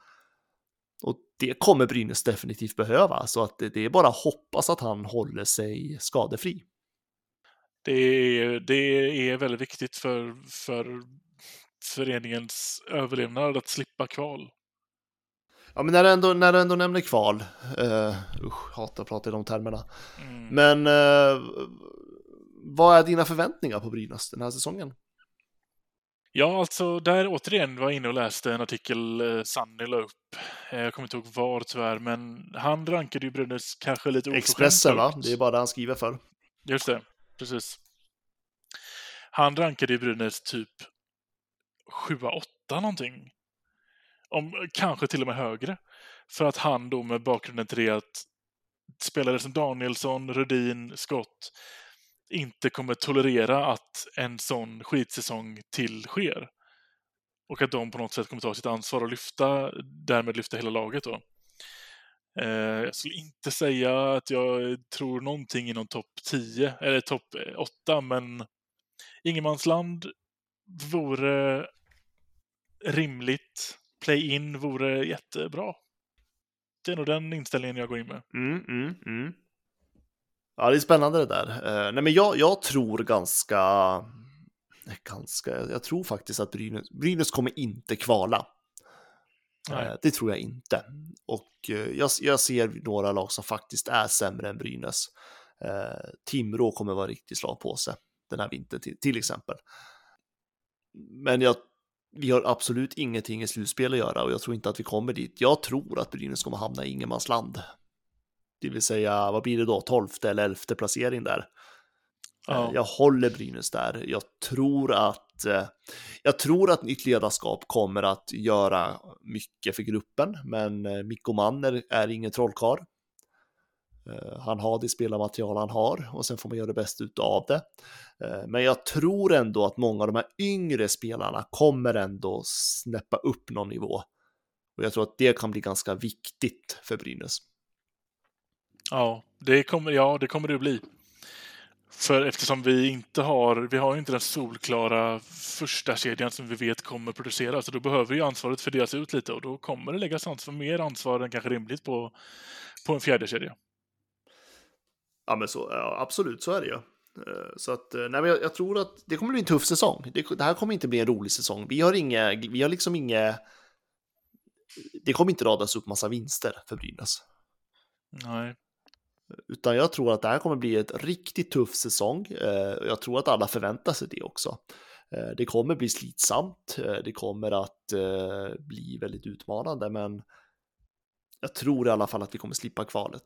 Och det kommer Brynäs definitivt behöva, så att det, det är bara att hoppas att han håller sig skadefri. Det är, det är väldigt viktigt för, för föreningens överlevnad att slippa kval. Ja, men när du ändå, när du ändå nämner kval, uh, usch, hatar att prata i de termerna. Mm. Men uh, vad är dina förväntningar på Brynäs den här säsongen? Ja, alltså där återigen var jag inne och läste en artikel eh, Sanny la upp. Eh, jag kommer inte ihåg var tyvärr, men han rankade ju Brynäs kanske lite oförskämt Expressen, va? Det är bara det han skriver för. Just det, precis. Han rankade ju Brynäs typ 7-8 någonting. Om, kanske till och med högre. För att han då med bakgrunden till det att spelare som Danielsson, Rudin, Scott inte kommer tolerera att en sån skitsäsong till sker. Och att de på något sätt kommer ta sitt ansvar och lyfta, därmed lyfta hela laget då. Eh, jag skulle inte säga att jag tror någonting inom topp 10, eller topp eh, 8, men ingenmansland vore rimligt. Play-in vore jättebra. Det är nog den inställningen jag går in med. Mm, mm, mm. Ja, det är spännande det där. Uh, nej, men jag, jag tror ganska, ganska, jag tror faktiskt att Brynäs, Brynäs kommer inte kvala. Uh, det tror jag inte. Och uh, jag, jag ser några lag som faktiskt är sämre än Brynäs. Timrå kommer vara riktigt slag på sig den här vintern till, till exempel. Men jag, vi har absolut ingenting i slutspel att göra och jag tror inte att vi kommer dit. Jag tror att Brynäs kommer hamna i ingenmansland det vill säga, vad blir det då, tolfte eller elfte placering där. Ja. Jag håller Brynäs där. Jag tror att eh, jag tror att nytt ledarskap kommer att göra mycket för gruppen, men eh, Mikko Manner är ingen trollkarl. Eh, han har det spelarmaterial han har och sen får man göra det bästa av det. Eh, men jag tror ändå att många av de här yngre spelarna kommer ändå snäppa upp någon nivå. Och jag tror att det kan bli ganska viktigt för Brynäs. Ja, det kommer, ja, det kommer det att bli. För eftersom vi inte har, vi har inte den solklara första kedjan som vi vet kommer producera, så då behöver ju ansvaret fördelas ut lite och då kommer det läggas ansvar, mer ansvar än kanske rimligt på, på en fjärde kedja. Ja, men så, ja, absolut, så är det ju. Eh, så att, eh, nej, men jag, jag, tror att det kommer bli en tuff säsong. Det, det, här kommer inte bli en rolig säsong. Vi har inga, vi har liksom inga, det kommer inte radas upp massa vinster för Brynäs. Nej. Utan jag tror att det här kommer bli ett riktigt tuff säsong. Eh, jag tror att alla förväntar sig det också. Det kommer bli slitsamt, det kommer att bli väldigt utmanande, men jag tror i alla fall att vi kommer slippa kvalet.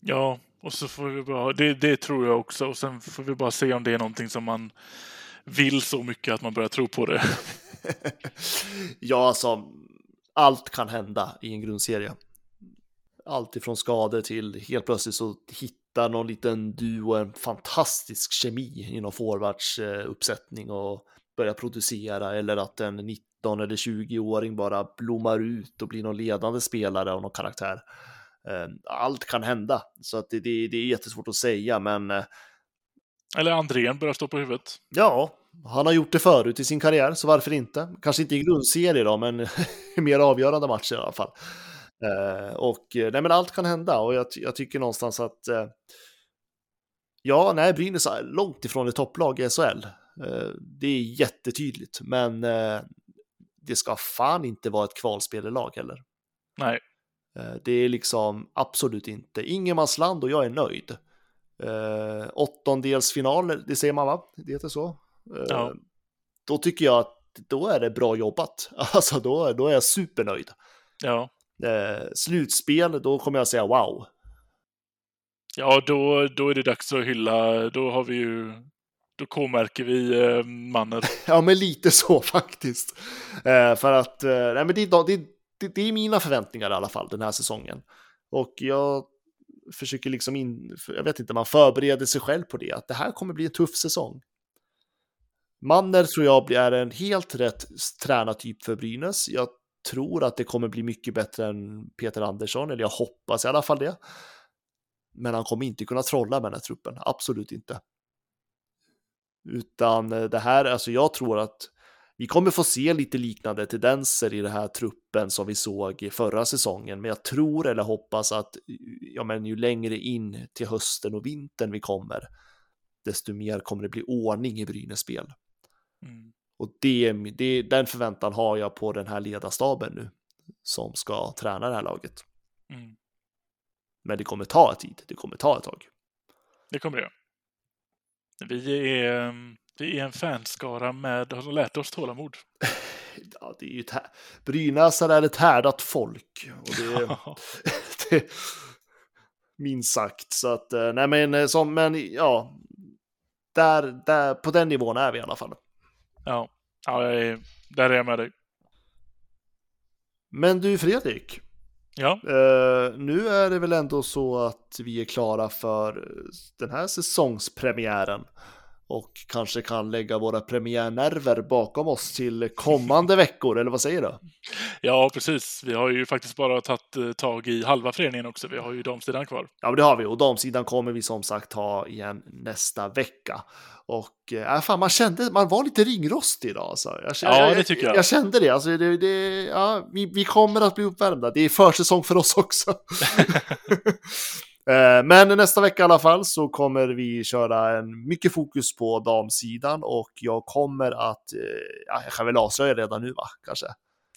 Ja, och så får vi bara, det, det tror jag också. Och sen får vi bara se om det är någonting som man vill så mycket att man börjar tro på det. ja, alltså allt kan hända i en grundserie. Allt ifrån skador till helt plötsligt så hittar någon liten duo en fantastisk kemi inom forwards uppsättning och börjar producera eller att en 19 eller 20-åring bara blommar ut och blir någon ledande spelare av någon karaktär. Allt kan hända, så att det, det, det är jättesvårt att säga, men eller Andrén börjar stå på huvudet. Ja, han har gjort det förut i sin karriär, så varför inte? Kanske inte i grundserie då, men i mer avgörande matcher i alla fall. Eh, och nej, men allt kan hända och jag, jag tycker någonstans att eh, ja, nej, Brynäs är långt ifrån ett topplag i SHL. Eh, det är jättetydligt, men eh, det ska fan inte vara ett kvalspelelag heller. Nej. Eh, det är liksom absolut inte ingenmansland och jag är nöjd. Eh, åttondelsfinaler, det säger man va? Det heter så. Eh, ja. Då tycker jag att då är det bra jobbat. Alltså då, då är jag supernöjd. Ja. Eh, slutspel, då kommer jag säga wow. Ja, då, då är det dags att hylla. Då har vi ju då k-märker vi eh, mannen. ja, men lite så faktiskt. Eh, för att, eh, nej men det, det, det, det är mina förväntningar i alla fall den här säsongen. Och jag försöker liksom in, jag vet inte, man förbereder sig själv på det, att det här kommer bli en tuff säsong. Manner tror jag är en helt rätt tränartyp för Brynäs. Jag tror att det kommer bli mycket bättre än Peter Andersson, eller jag hoppas i alla fall det. Men han kommer inte kunna trolla med den här truppen, absolut inte. Utan eh, det här, alltså jag tror att vi kommer få se lite liknande tendenser i den här truppen som vi såg i förra säsongen, men jag tror eller hoppas att ja, men ju längre in till hösten och vintern vi kommer, desto mer kommer det bli ordning i Brynäs spel. Mm. Och det, det, den förväntan har jag på den här ledarstaben nu som ska träna det här laget. Mm. Men det kommer ta tid, det kommer ta ett tag. Det kommer det. Vi är vi är en fanskara med, har lärt oss tålamod. Ja, det är ju ett Brynäsare är ett härdat folk. Och det, det, minst sagt. Så att, eh, nej men, eh, som, men ja, där, där, på den nivån är vi i alla fall. Ja, ja är, där är jag med dig. Men du Fredrik. Ja. Uh, nu är det väl ändå så att vi är klara för den här säsongspremiären och kanske kan lägga våra premiärnerver bakom oss till kommande veckor, eller vad säger du? Ja, precis. Vi har ju faktiskt bara tagit eh, tag i halva föreningen också. Vi har ju damsidan kvar. Ja, men det har vi och damsidan kommer vi som sagt ha igen nästa vecka. Och äh, fan, man kände, man var lite ringrostig idag. Alltså. Jag, ja, det tycker jag. Jag, jag kände det. Alltså, det, det ja, vi, vi kommer att bli uppvärmda. Det är försäsong för oss också. Eh, men nästa vecka i alla fall så kommer vi köra en mycket fokus på damsidan och jag kommer att, eh, ja, jag kan väl avslöja redan nu va, kanske?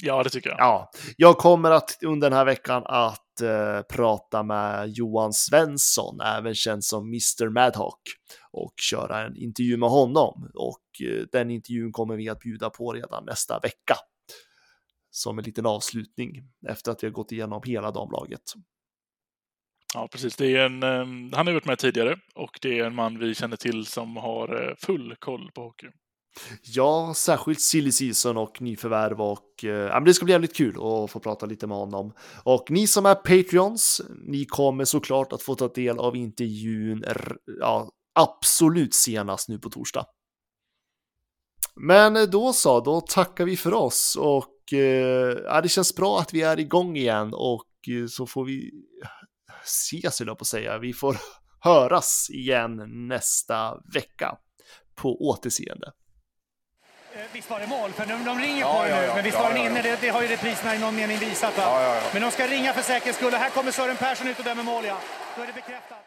Ja, det tycker jag. Ja, jag kommer att under den här veckan att eh, prata med Johan Svensson, även känd som Mr Madhawk, och köra en intervju med honom. Och eh, den intervjun kommer vi att bjuda på redan nästa vecka. Som en liten avslutning efter att vi har gått igenom hela damlaget. Ja, precis. Det är en, um, han har varit med tidigare och det är en man vi känner till som har uh, full koll på hockey. Ja, särskilt silly season och nyförvärv och uh, det ska bli jävligt kul att få prata lite med honom. Och ni som är Patreons, ni kommer såklart att få ta del av intervjun ja, absolut senast nu på torsdag. Men eh, då så, då tackar vi för oss och eh, ja, det känns bra att vi är igång igen och så får vi ses, höll jag på att säga. Vi får höras igen nästa vecka. På återseende. Eh, visst var det mål? För de, de ringer ja, på ja, nu, ja, men visst var den inne? Det, det, har ju repriserna i någon mening visat. Va? Men de ska ringa för säkerhets skull. Här kommer Sören Persson ut och dömer mål, ja. Då är det bekräftat.